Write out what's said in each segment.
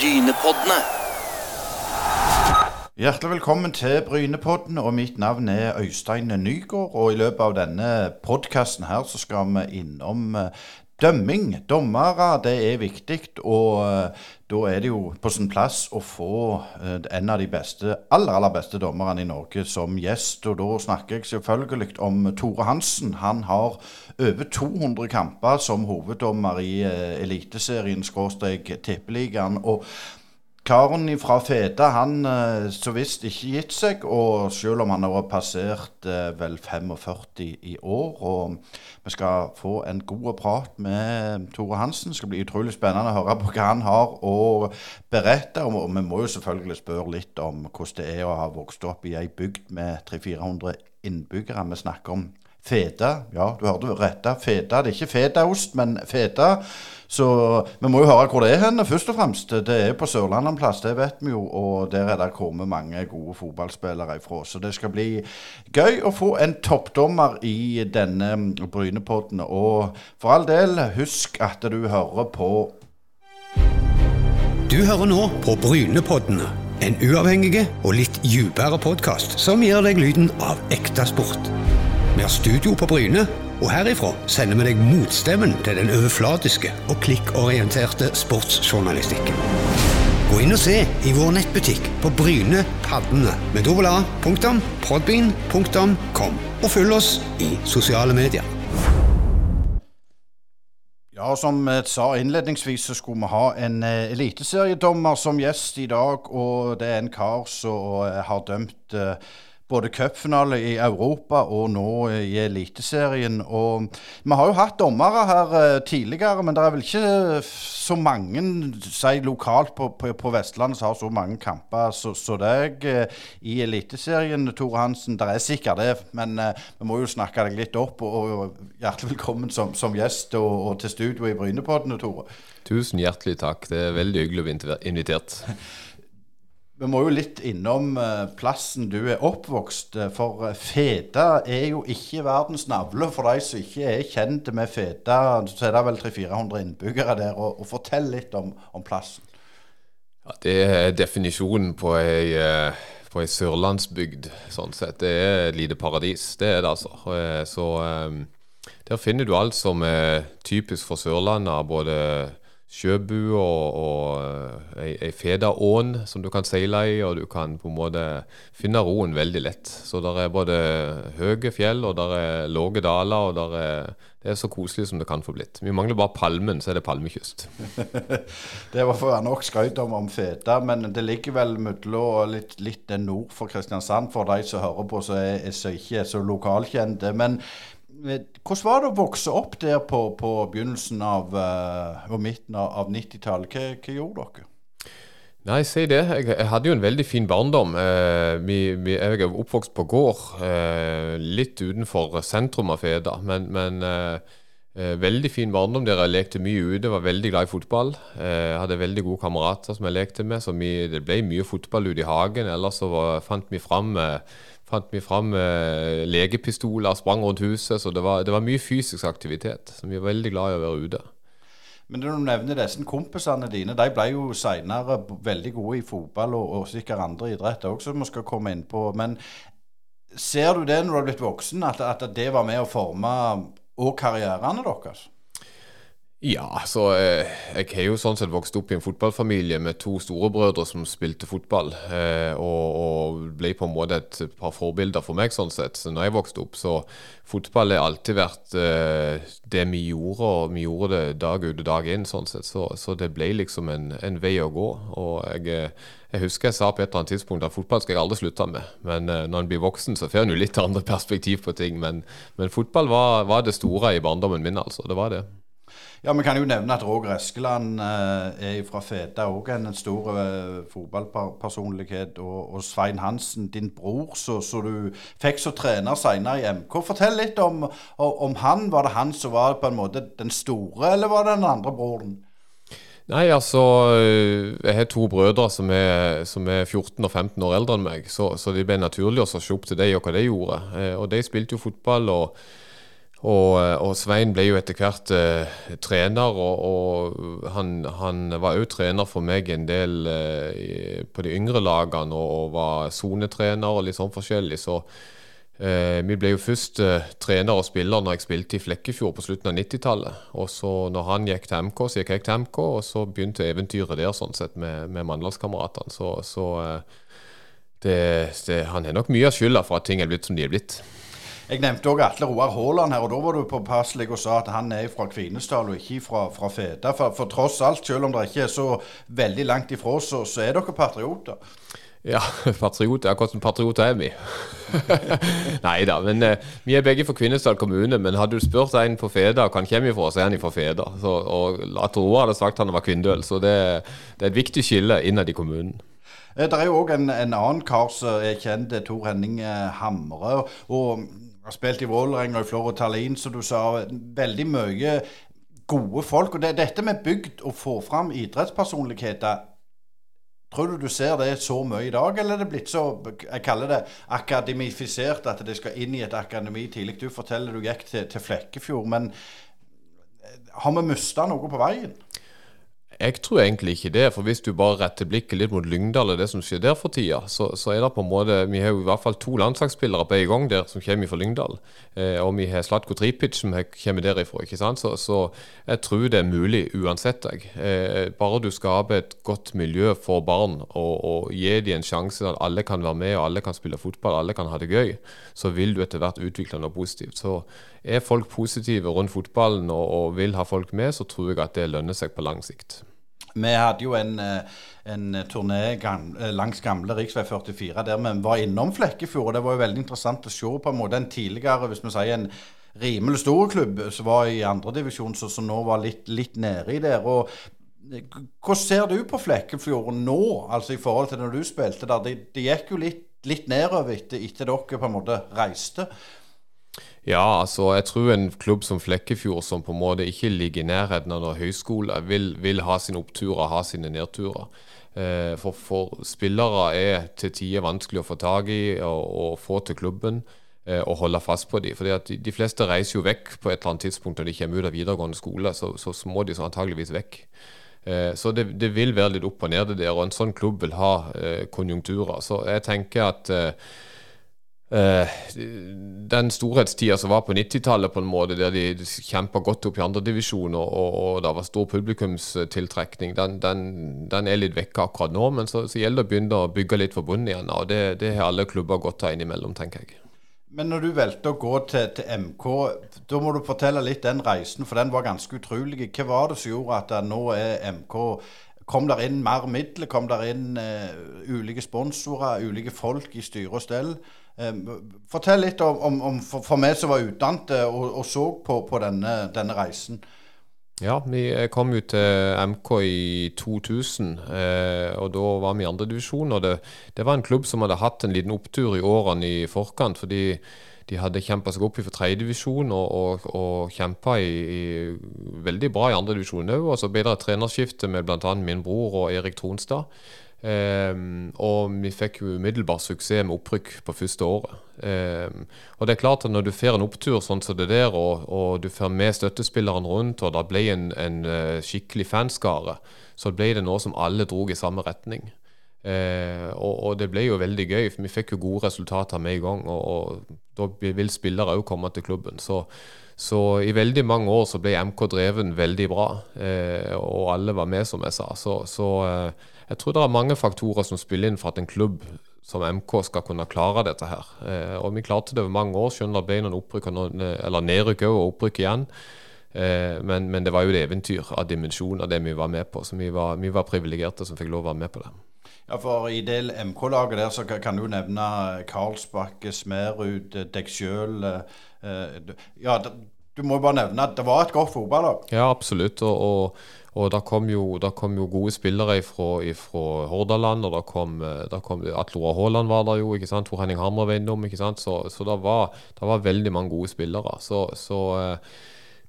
Brynepoddene. Hjertelig velkommen til Brynepodden, og mitt navn er Øystein Nygaard. Og i løpet av denne podkasten her så skal vi innom eh, dømming. Dommere, det er viktig, og eh, da er det jo på sin plass å få eh, en av de beste, aller, aller beste dommerne i Norge som gjest. Og da snakker jeg selvfølgelig om Tore Hansen. Han har over 200 kamper som hoveddommer i Eliteserien, skråstrek Tippeligaen. og Karen fra Feda han uh, så visst ikke gitt seg, og selv om han har passert uh, vel 45 i år. Og vi skal få en god prat med Tore Hansen. Det skal bli utrolig spennende å høre på hva han har å berette. Og vi må jo selvfølgelig spørre litt om hvordan det er å ha vokst opp i ei bygd med 300-400 innbyggere. Vi snakker om Feda. Ja, du hørte rett. Feda. Det er ikke fedaost, men Feda. Så vi må jo høre hvor det er hen, først og fremst. Det er på Sørlandet en plass, det vet vi jo. Og der er det kommet mange gode fotballspillere ifra. Så det skal bli gøy å få en toppdommer i denne Brynepodden. Og for all del, husk at du hører på Du hører nå på Brynepoddene. En uavhengig og litt dypere podkast som gir deg lyden av ekte sport. Vi har studio på Bryne og herifra sender vi deg motstemmen til den overflatiske og klikkorienterte sportsjournalistikken. Gå inn og se i vår nettbutikk på Bryne Paddene med www.podbean.com, og følg oss i sosiale medier. Ja, Som jeg sa innledningsvis, så skulle vi ha en uh, eliteseriedommer som gjest i dag. Og det er en kar som uh, har dømt uh, både cupfinale i Europa og nå i Eliteserien. Og vi har jo hatt dommere her uh, tidligere, men det er vel ikke så mange si lokalt på, på, på Vestlandet som har så mange kamper som så, så deg uh, i Eliteserien, Tore Hansen. Det er sikkert det, men uh, vi må jo snakke deg litt opp. Og, og hjertelig velkommen som, som gjest og, og, til studio i Brynepodden, Tore. Tusen hjertelig takk. Det er veldig hyggelig å bli invitert. Vi må jo litt innom uh, plassen du er oppvokst. Eh, for feta Feda er jo ikke verdens navle. For de som ikke er kjent med Feda, så er det vel 300-400 innbyggere der. Og, og Fortell litt om, om plassen. Ja, det er definisjonen på ei, på ei sørlandsbygd, sånn sett. Det er et lite paradis. Det er det, altså. Så der finner du alt som er typisk for Sørlandet. både sjøbu og, og eh, ei, ei fedaån som du kan seile i, og du kan på en måte finne roen veldig lett. Så der er både høye fjell, og der er lave daler, og der er, det er så koselig som det kan få blitt. Vi mangler bare palmen, så er det palmekyst. det var for nok skryt om, om Feda, men det ligger vel mellom litt, litt nord for Kristiansand, for de som hører på, som ikke er så lokalkjente. Men hvordan var det å vokse opp der på, på begynnelsen av uh, og midten av, av 90-tallet? Hva, hva, gjorde dere? Nei, si det. Jeg, jeg, hadde jo en veldig fin barndom. Eh, vi, vi, jeg er oppvokst på gård, eh, litt utenfor sentrum av Feda. Men, men eh, eh veldig fin barndom der jeg lekte mye ute, var veldig glad i fotball. Eh, hadde veldig gode kamerater som jeg lekte med, så vi, det ble mye fotball ute i hagen. Ellers så var, fant vi fram eh, fant vi fram eh, legepistoler, sprang rundt huset. Så det var, det var, mye fysisk aktivitet. Så vi var veldig glad i å være ute. Men når du nevner disse kompisene dine, de ble jo seinere veldig gode i fotball og, og sikkert andre idretter òg, som vi skal komme inn på. Men ser du det når du har blitt voksen, at, at det var med å forme òg karrierene deres? Ja, så eh, jeg har jo sånn sett vokst opp i en fotballfamilie med to storebrødre som spilte fotball, eh, og, og, ble på en måte et par forbilder for meg sånn sett. Så når jeg vokste opp, så fotball har alltid vært eh, det vi gjorde, og vi gjorde det dag ut og dag inn, sånn sett. Så, så det ble liksom en, en, vei å gå. Og jeg, jeg husker jeg sa på et eller annet tidspunkt at fotball skal jeg aldri slutte med. Men når en blir voksen, så får en jo litt andre perspektiv på ting. Men, men fotball var, var det store i barndommen min, altså. Det var det. Ja, Vi kan jo nevne at Roger Eskeland eh, er fra Feta òg en stor eh, fotballpersonlighet. Og, og, Svein Hansen, din bror, så du fikk som trener senere i MK. Fortell litt om, om, han. Var det han som var på en måte den store, eller var det den andre broren? Nei, altså eh, Jeg har to brødre som er, som er 14 og 15 år eldre enn meg, så, så det ble naturlig å se opp til dem og hva de gjorde. Eh, og de spilte jo fotball. og Og, og, Svein ble jo etter hvert eh, trener, og, og han, han, var òg trener for meg en del eh, på de yngre lagene, og, og var sonetrener og litt sånn forskjellig. Så eh, vi ble jo først eh, trener og spiller når jeg spilte i Flekkefjord på slutten av 90-tallet. Og så når han gikk til MK, så gikk jeg til MK, og så begynte eventyret der sånn sett med, med mannlagskameratene. Så, så eh, det, det, han har nok mye av skylda for at ting er blitt som de er blitt. Jeg nevnte òg Atle Roar Haaland her, og da var du påpasselig og sa at han er fra Kvinesdal og ikke fra, fra Feda. For, for, tross alt, selv om det ikke er så veldig langt ifra, så, så er dere patrioter. Ja, patrioter. som patrioter er vi? Nei da, men eh, vi er begge fra Kvinesdal kommune. Men hadde du spurt en på Feda hvor han kommer fra, så er han fra Feda. Så, og Atle Roar hadde sagt han var kvindøl, så det, det er et viktig skille innad i kommunen. Eh, det er jo òg en, en, annen kar som er kjent, Tor Henning Hamre. og har spilt i Vålerenga og i Florø Tallinn, som du sa. Veldig mye gode folk. Og det, dette med bygd og få fram idrettspersonligheter Tror du du ser det så mye i dag, eller er det blitt så jeg kaller det akademifisert at det skal inn i et akademi tidlig? Du forteller du gikk til, til Flekkefjord, men har vi mista noe på veien? Jeg tror egentlig ikke det. For hvis du bare retter blikket litt mot Lyngdal og det som skjer der for tida, så, så, er det på en måte Vi har jo i hvert fall to landslagsspillere på en gang der som kommer fra Lyngdal. Eh, og vi har Slatko Tripic som kommer derifra. ikke sant? Så, så, jeg tror det er mulig uansett. Jeg. Eh, bare du skaper et godt miljø for barn og, og gir dem en sjanse at alle kan være med og alle kan spille fotball, alle kan ha det gøy, så vil du etter hvert utvikle noe positivt. Så er folk positive rundt fotballen og, og vil ha folk med, så tror jeg at det lønner seg på lang sikt. Vi hadde jo en, eh, en turné eh, langs gamle rv. 44 der vi var innom Flekkefjord. og Det var jo veldig interessant å se på en måte en tidligere, hvis vi sier en rimelig stor klubb som var i andredivisjon, som nå var litt, litt nedi der. og eh, Hvordan ser du på Flekkefjord nå, altså i forhold til når du spilte der? Det, de gikk jo litt, litt nedover etter, etter dere på en måte reiste. Ja, altså jeg tror en klubb som Flekkefjord, som på en måte ikke ligger i nærheten av noen høyskole, vil, vil ha sine oppturer, ha sine nedturer. Eh, for, for, spillere er til tider vanskelig å få tak i og, og få til klubben eh, og holde fast på dem. Fordi at de, de, fleste reiser jo vekk på et eller annet tidspunkt når de kommer ut av videregående skole, så, så, må de så antageligvis vekk. Eh, så det, det, vil være litt opp og ned det der, og en sånn klubb vil ha konjunkturer. Så jeg tenker at den storhetstida som var på 90-tallet, på en måte, der de, kjempa godt opp i andredivisjon og, og, og det var stor publikumstiltrekning, den, den, den, er litt vekke akkurat nå. Men så, så, gjelder det å begynne å bygge litt for bunnen igjen. Og det, det har alle klubber godt av innimellom, tenker jeg. Men når du valgte å gå til, til, MK, da må du fortelle litt den reisen, for den var ganske utrolig. Hva var det som gjorde at nå er MK Kom der inn mer midler? Kom der inn uh, ulike sponsorer, ulike folk i styre og stell? Ehm, fortell litt om, om, for, for, meg som var utdannet og, og så på, på denne, denne, reisen. Ja, vi kom jo til MK i 2000, eh, og da var vi i andredivisjon. Og det, det, var en klubb som hadde hatt en liten opptur i årene i forkant. fordi de hadde kjempa seg opp fra tredjedivisjon og, og, og kjempa veldig bra i andredivisjon òg. Og så ble det et trenerskifte med bl.a. min bror og Erik Tronstad. Um, og vi fikk jo umiddelbar suksess med opprykk på første året. Um, og det er klart at når du får en opptur sånn som det der, og, og du får med støttespilleren rundt, og det ble en, en uh, skikkelig fanskare, så ble det noe som alle dro i samme retning. Uh, og, og, det ble jo veldig gøy, for vi fikk jo gode resultater med i gang. Og, og da vil spillere òg komme til klubben. Så, så, i veldig mange år så ble MK dreven veldig bra, uh, og alle var med, som jeg sa. Så, så jeg tror det er mange faktorer som spiller inn for at en klubb som MK skal kunne klare dette her. Eh, og vi klarte det over mange år, Skjønner at ble noen opprykk, eller nedrykk og opprykk igjen. Eh, men, men, det var jo et eventyr av dimensjon av det vi var med på. Så vi var, vi var privilegerte som fikk lov å være med på det. Ja, for I det MK-laget der så kan du nevne Karlsbakke, Smerud, deg sjøl. Eh, ja, du må jo bare nevne at det var et godt fotballag. Ja, absolutt. og, og og da kom jo, kom jo gode spillere fra Hordaland, og da kom, der kom Atlora Haaland var der jo, ikke sant? Tor Henning Hammer var innom. ikke sant? Så, så det, var, var, veldig mange gode spillere. Så, så eh,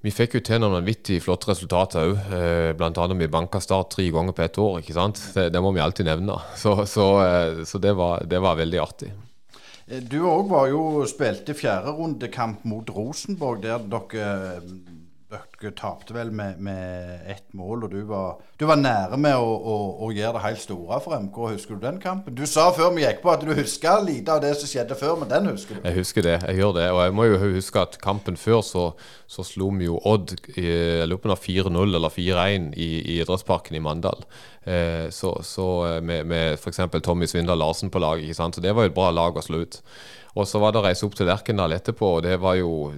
vi fikk jo til noen vanvittig flotte resultater òg. Eh, Bl.a. vi banka Start tre ganger på ett år. ikke sant? Det, det må vi alltid nevne. Så, eh, så det, var, det, var, veldig artig. Du òg var jo spilte fjerderundekamp mot Rosenborg, der dere dere tapte vel med, med ett mål, og du var, du var nære med å, å, å, gjøre det helt store for MK. Husker du den kampen? Du sa før vi gikk på at du husker lite av det som skjedde før, men den husker du? Jeg husker det, jeg gjør det. Og jeg må jo huske at kampen før så, så slo vi jo Odd lurer av 4-0 eller 4-1 i, i, idrettsparken i Mandal. Eh, så, så med, med f.eks. Tommy Svindal Larsen på laget. ikke sant? Så det var jo et bra lag å slå ut. Og så var det å reise opp til Lerkendal etterpå, og det var jo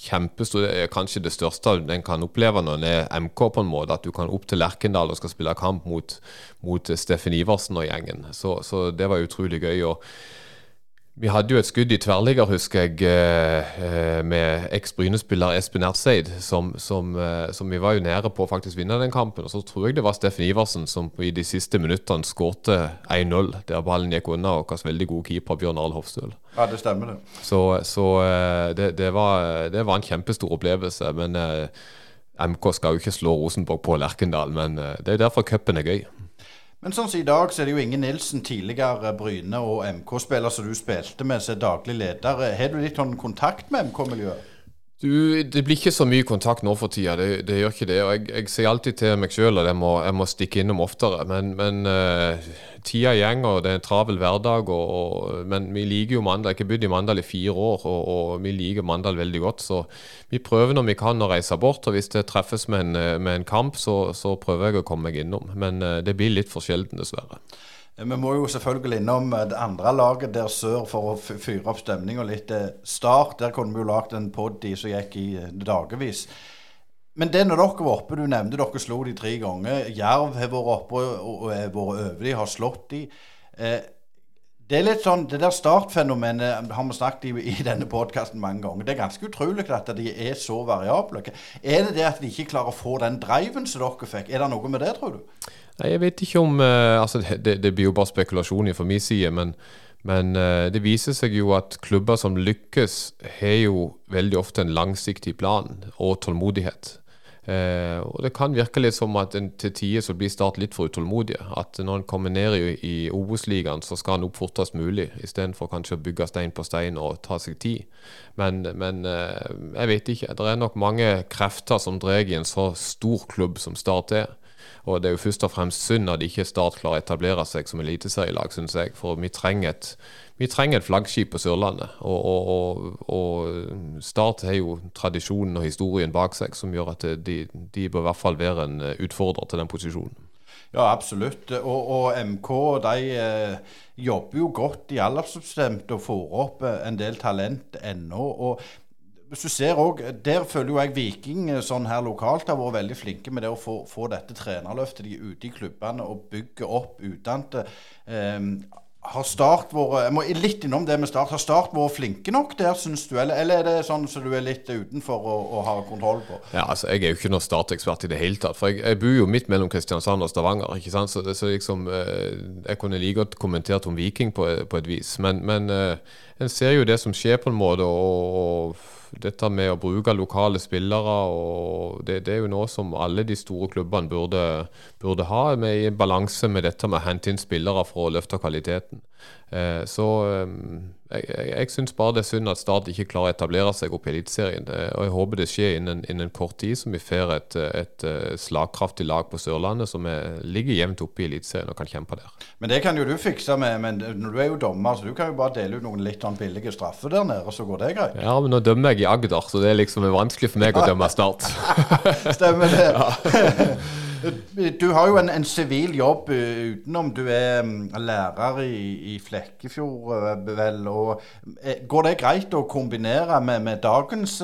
kjempestor, kanskje det største en kan oppleve når en er MK, på en måte. At du kan opp til Lerkendal og skal spille kamp mot, mot Steffen Iversen og gjengen. Så, så det var utrolig gøy. og vi hadde jo et skudd i tverrligger, husker jeg, eh, med eks-Bryne-spiller Espen Erseid, som, som, eh, som, vi var jo nære på å faktisk vinne den kampen. Og så tror jeg det var Steffen Iversen som i de siste minuttene skårte 1-0, der ballen gikk unna og vår veldig gode keeper Bjørn Arl Hofstøl. Ja, det stemmer, det. Så, så eh, det, det, var, det, var, en kjempestor opplevelse. Men MK skal jo ikke slå Rosenborg på Lerkendal, men det er derfor cupen er gøy. Men sånn som i dag, så er det jo Inge Nilsen, tidligere Bryne og MK-spiller som du spilte med, som daglig leder. Har du litt sånn kontakt med MK-miljøet? Du, Det blir ikke så mye kontakt nå for tida, det, det gjør ikke det. og Jeg, jeg sier alltid til meg sjøl at jeg må, jeg må, stikke innom oftere. Men, men uh, tida går, det er en travel hverdag. Og, og, men vi liker jo Mandal. Jeg har bodd i Mandal i fire år, og, og, vi liker Mandal veldig godt. Så vi prøver når vi kan å reise bort. Og hvis det treffes med en, med en kamp, så, så, prøver jeg å komme meg innom. Men uh, det blir litt for sjelden, dessverre. Vi må jo selvfølgelig innom eh, det andre laget der sør for å fyre opp stemninga litt. Eh, Start, der kunne vi jo lagd en poddy som gikk i eh, dagevis. Men det når dere var oppe, du nevnte dere slo de tre ganger. Jerv har vært oppe og vært over de, har slått de. Det er litt sånn, det der startfenomenet har vi snakket i, i denne podkasten mange ganger. Det er ganske utrolig at de er så variable. Er det det at de ikke klarer å få den driven som dere fikk? Er det noe med det, tror du? Nei, Jeg vet ikke om uh, altså det, det, blir jo bare spekulasjon fra min side, men, men uh, det viser seg jo at klubber som lykkes, har jo veldig ofte en langsiktig plan og tålmodighet. Eh, og Det kan virke litt som at en, til tider så blir Start litt for utålmodige. At når en kommer ned i, i Obos-ligaen, så skal en opp fortest mulig, istedenfor kanskje å bygge stein på stein og ta seg tid. Men, men jeg vet ikke. Det er nok mange krefter som drar i en så stor klubb som Start er. Og det er jo først og fremst synd at ikke Start klarer å etablere seg som eliteserielag, syns jeg. For vi trenger, et, vi trenger et, flaggskip på Sørlandet. Og, og, og, og, Start har jo tradisjonen og historien bak seg som gjør at de, de bør i hvert fall være en utfordrer til den posisjonen. Ja, absolutt. Og, og MK de eh, jobber jo godt i aldersbestemt og får opp eh, en del talent ennå. Og hvis du ser også, Der føler jo jeg Viking eh, sånn her lokalt har vært veldig flinke med det å få, få dette trenerløftet. De ute i klubbene og bygger opp utdannede. Um, har Start vært Jeg må litt innom det med Start. Har Start vært flinke nok der, syns du? Eller, eller, er det sånn som så du er litt utenfor og, og, har kontroll på? Ja, altså Jeg er jo ikke noen Start-ekspert i det hele tatt. For jeg, jeg, bor jo midt mellom Kristiansand og Stavanger. ikke sant? Så, det, så liksom, eh, Jeg kunne like godt kommentert om Viking på, på et vis. Men, men eh, en ser jo det som skjer, på en måte. og, og dette med å bruke lokale spillere, og det, det, er jo noe som alle de store klubbene burde, burde ha, med, i balanse med dette med å hente inn spillere for å løfte kvaliteten. Eh, så eh, jeg, jeg, syns bare det er synd at Start ikke klarer å etablere seg opp i Eliteserien. Eh, og jeg håper det skjer innen, innen kort tid, så vi får et, et, slagkraftig lag på Sørlandet som er, ligger jevnt oppe i Eliteserien og kan kjempe der. Men det kan jo du fikse med, men du er jo dommer, så du kan jo bare dele ut noen litt sånn billige straffer der nede, så går det greit? Ja, men nå dømmer jeg i Agder, så det er liksom vanskelig for meg å dømme Start. Stemmer det. Du har jo en sivil jobb eh, utenom. Du er mm, lærer i, i Flekkefjord, eh, vel. Og eh, går det greit å kombinere med, med dagens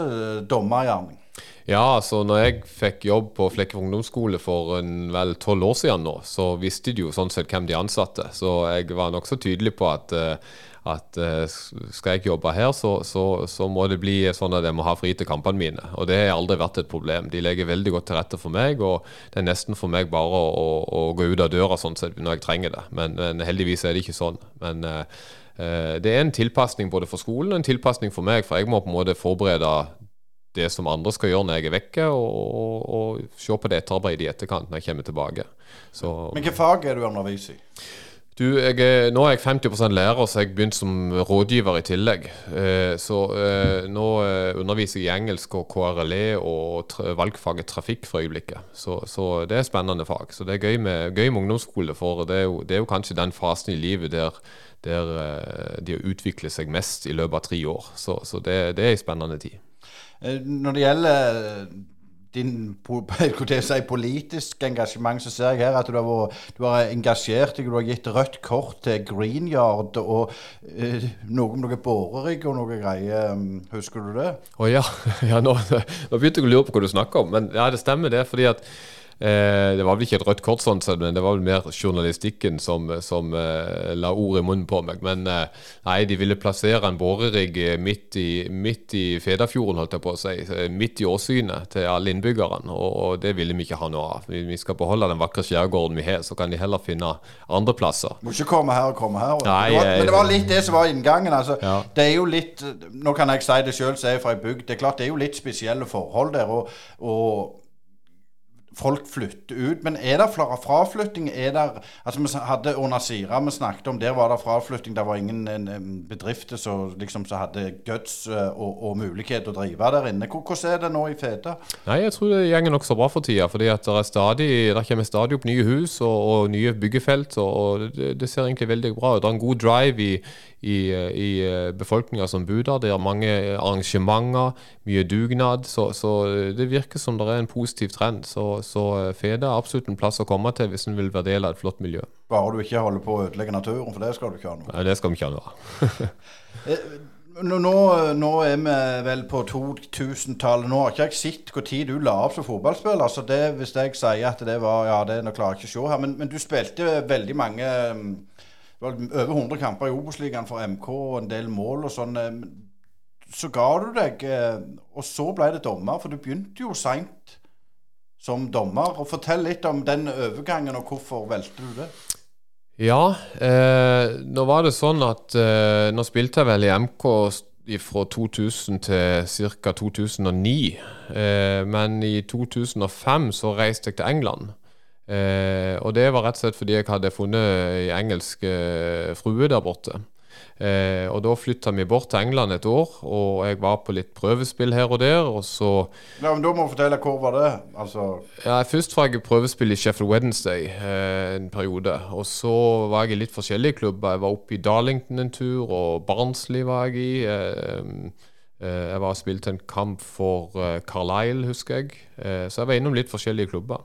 dommergjerning? Ja, altså når jeg fikk jobb på Flekkefjord ungdomsskole for en, vel tolv år siden nå, så visste de jo sånn sett hvem de ansatte. Så jeg var nokså tydelig på at at uh, skal jeg jobbe her, så, så, så, må det bli sånn at jeg må ha fri til kampene mine. Og det har aldri vært et problem. De legger veldig godt til rette for meg, og det er nesten for meg bare å, å, å gå ut av døra sånn sett når jeg trenger det. Men, men heldigvis er det ikke sånn. Men uh, det er en tilpasning både for skolen og en tilpasning for meg, for jeg må på en måte forberede det som andre skal gjøre når jeg er vekke, og, og, og se på det etterarbeidet i etterkant når jeg kommer tilbake. Så, Men hvilket fag er du underviser i? Du, er, Nå er jeg 50% lærer, så jeg begynt som rådgiver i tillegg. Eh, så eh, nå eh, underviser jeg i engelsk og KRLE og valgfaget trafikk for øyeblikket. Så, så, det er spennende fag. Så det er gøy med, gøy med ungdomsskole, for det er, jo, det er, jo, kanskje den fasen i livet der, der de utvikler seg mest i løpet av tre år. Så, så det, det er en spennende tid. Når det gjelder din si, politiske engasjement, så ser jeg her at du har, vært, du har engasjert deg. Du har gitt rødt kort til Greenyard og eh, noe om noe borerigg og noe greier. Um, husker du det? Å oh, ja. ja nå, nå, begynte jeg å lure på hva du snakker om. Men ja, det stemmer det. fordi at det var vel ikke et rødt kort, sånn sett, men det var vel mer journalistikken som, som eh, la ord i munnen på meg. Men eh, nei, de ville plassere en borerigg midt i, midt i Fedafjorden, holdt jeg på å si. Midt i åsynet til alle innbyggerne. Og, og, det ville vi ikke ha noe av. Vi, vi skal beholde den vakre skjærgården vi har, så kan de heller finne andre plasser. Må ikke komme her og komme her. Nei, det var, men det var litt det som var inngangen. Altså, ja. Det er jo litt Nå kan jeg si det sjøl, som er fra ei bygd. Det er klart det er jo litt spesielle forhold der. og, og folk flytter ut. Men er det fraflytting? Er det, altså Vi hadde under Sira vi snakket om, der var det fraflytting. Det var ingen bedrifter som liksom, hadde guts eh, og, og, mulighet til å drive der inne. Hvordan er det nå i Feda? Nei, Jeg tror det går nokså bra for tida. fordi det, er stadig, det kommer stadig opp nye hus og, og nye byggefelt. og, og det, det, ser egentlig veldig bra ut. Det er en god drive i, i, i eh, befolkninga som bor der. Det er mange arrangementer, mye dugnad. Så, så, det virker som det er en positiv trend. Så, så Fede Feda er absolutt en plass å komme til hvis en vil være del av et flott miljø. Bare du ikke holder på å ødelegge naturen, for det skal du ikke ha noe Nei, det skal vi ikke ha noe. Eh, nå, nå, er vi vel på 2000-tallet. Nå har ikke jeg sett når du la opp som fotballspiller. så det, Hvis jeg sier at det var Ja, det nå klarer jeg ikke å se her. Men, men du spilte veldig mange mm, det var over 100 kamper i Obos-ligaen for MK og en del mål og sånn. Eh, så ga du deg, eh, og så ble det dommer. For du begynte jo seint som dommer. og Fortell litt om den overgangen, og hvorfor valgte du det? Ja, eh, nå var det sånn at eh, nå spilte jeg vel i MK fra 2000 til ca. 2009. Eh, men i 2005 så reiste jeg til England. Eh, og det var rett og slett fordi jeg hadde funnet ei engelsk eh, frue der borte. Eh, og da flytta vi bort til England et år, og jeg var på litt prøvespill her og der. Og så Ja, men Da må du fortelle hvor var det? Altså Ja, Først var jeg prøvespill i Sheffield Wednesday eh, en periode. Og så var jeg i litt forskjellige klubber. Jeg var oppe i Darlington en tur, og Barnsley var jeg i. Eh, eh jeg var og spilte en kamp for Carlisle, husker jeg. så jeg var innom litt forskjellige klubber.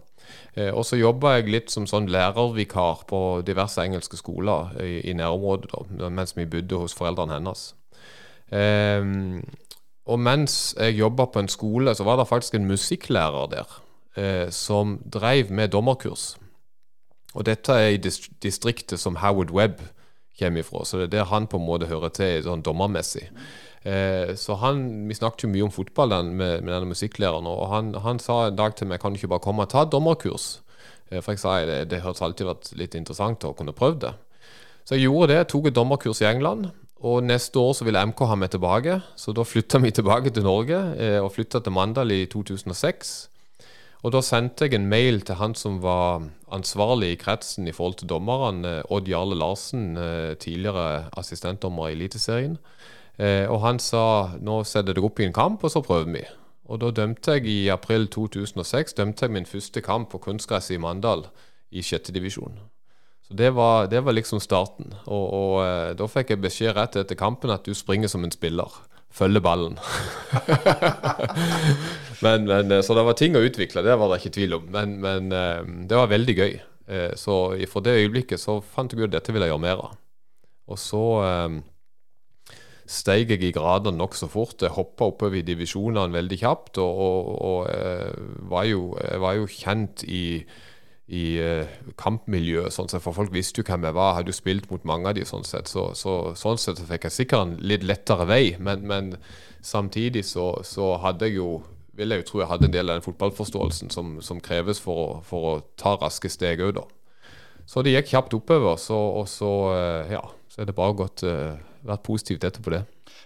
Eh, og så jobba jeg litt som sånn lærervikar på diverse engelske skoler i, i nærområdet da, mens vi bodde hos foreldrene hennes. Um, og mens jeg jobba på en skole, så var det faktisk en musikklærer der eh, som drev med dommerkurs. Og dette er i distriktet som Howard Webb kommer ifra, så det er der han på en måte hører til sånn dommermessig. Eh, så han, Vi snakket jo mye om fotball den, med, med, denne musikklæreren, og han, han, sa en dag til meg kan du ikke bare komme og ta dommerkurs. Eh, for jeg sa det, det hørtes alltid vært litt interessant å kunne prøve det. Så jeg gjorde det, tok et dommerkurs i England. Og neste år så ville MK ha meg tilbake, så da flytta vi tilbake til Norge. Eh, og flytta til Mandal i 2006. Og da sendte jeg en mail til han som var ansvarlig i kretsen i forhold til dommerne, Odd Jarle Larsen, tidligere assistentdommer i Eliteserien. Eh, og han sa nå setter dere opp i en kamp, og så prøver vi. Og da dømte jeg i april 2006 dømte jeg min første kamp på kunstgresset i Mandal i sjette divisjon. Så det var, det var, liksom starten. Og, og eh, da fikk jeg beskjed rett etter kampen at du springer som en spiller. Følger ballen. men, men, eh, så det var ting å utvikle, det var det ikke tvil om. Men, men eh, det var veldig gøy. Eh, så fra det øyeblikket så fant jeg ut at dette ville jeg gjøre mer av. Og så steig jeg i grader nokså fort. Jeg hoppa oppover i divisjonene veldig kjapt, og, og, og uh, var, jo, var, jo, kjent i, i uh, kampmiljøet, sånn sett, for folk visste jo hvem jeg var. Hadde jo spilt mot mange av de sånn sett. Så, så, sånn sett fikk jeg sikkert en litt lettere vei, men, men samtidig så, så, hadde jeg jo vil jeg jo tro jeg hadde en del av den fotballforståelsen som, som kreves for å, for å, ta raske steg òg, da. Så det gikk kjapt oppover, så, og så, uh, ja, så er det bare gått vært positivt etterpå det.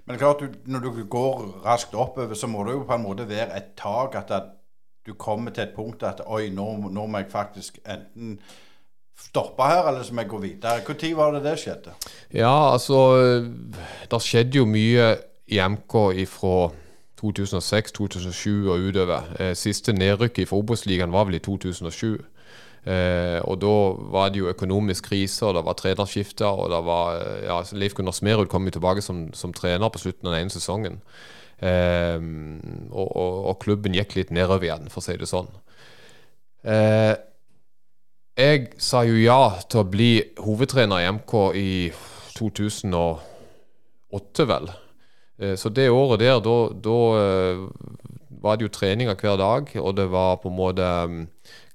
Men klart, du, når du går raskt oppover, så må det jo på en måte være et tak. At, at du kommer til et punkt at oi, nå, nå, må jeg faktisk enten stoppe her, eller så må jeg gå videre? Når var det det skjedde? Ja, altså Det skjedde jo mye i MK ifra 2006, 2007 og utover. Eh, siste nedrykk i Obos-ligaen var vel i 2007. Eh, og da var det jo økonomisk krise, og det var trenerskifter. Og det var ja, Leif Gunnar Smerud kom jo tilbake som, som, trener på slutten av den ene sesongen. Eh, og, og, og, klubben gikk litt nedover igjen, for å si det sånn. Eh, jeg sa jo ja til å bli hovedtrener i MK i 2008, vel. Eh, så det året der, da eh, var det jo treninger hver dag, og det var på en måte mm,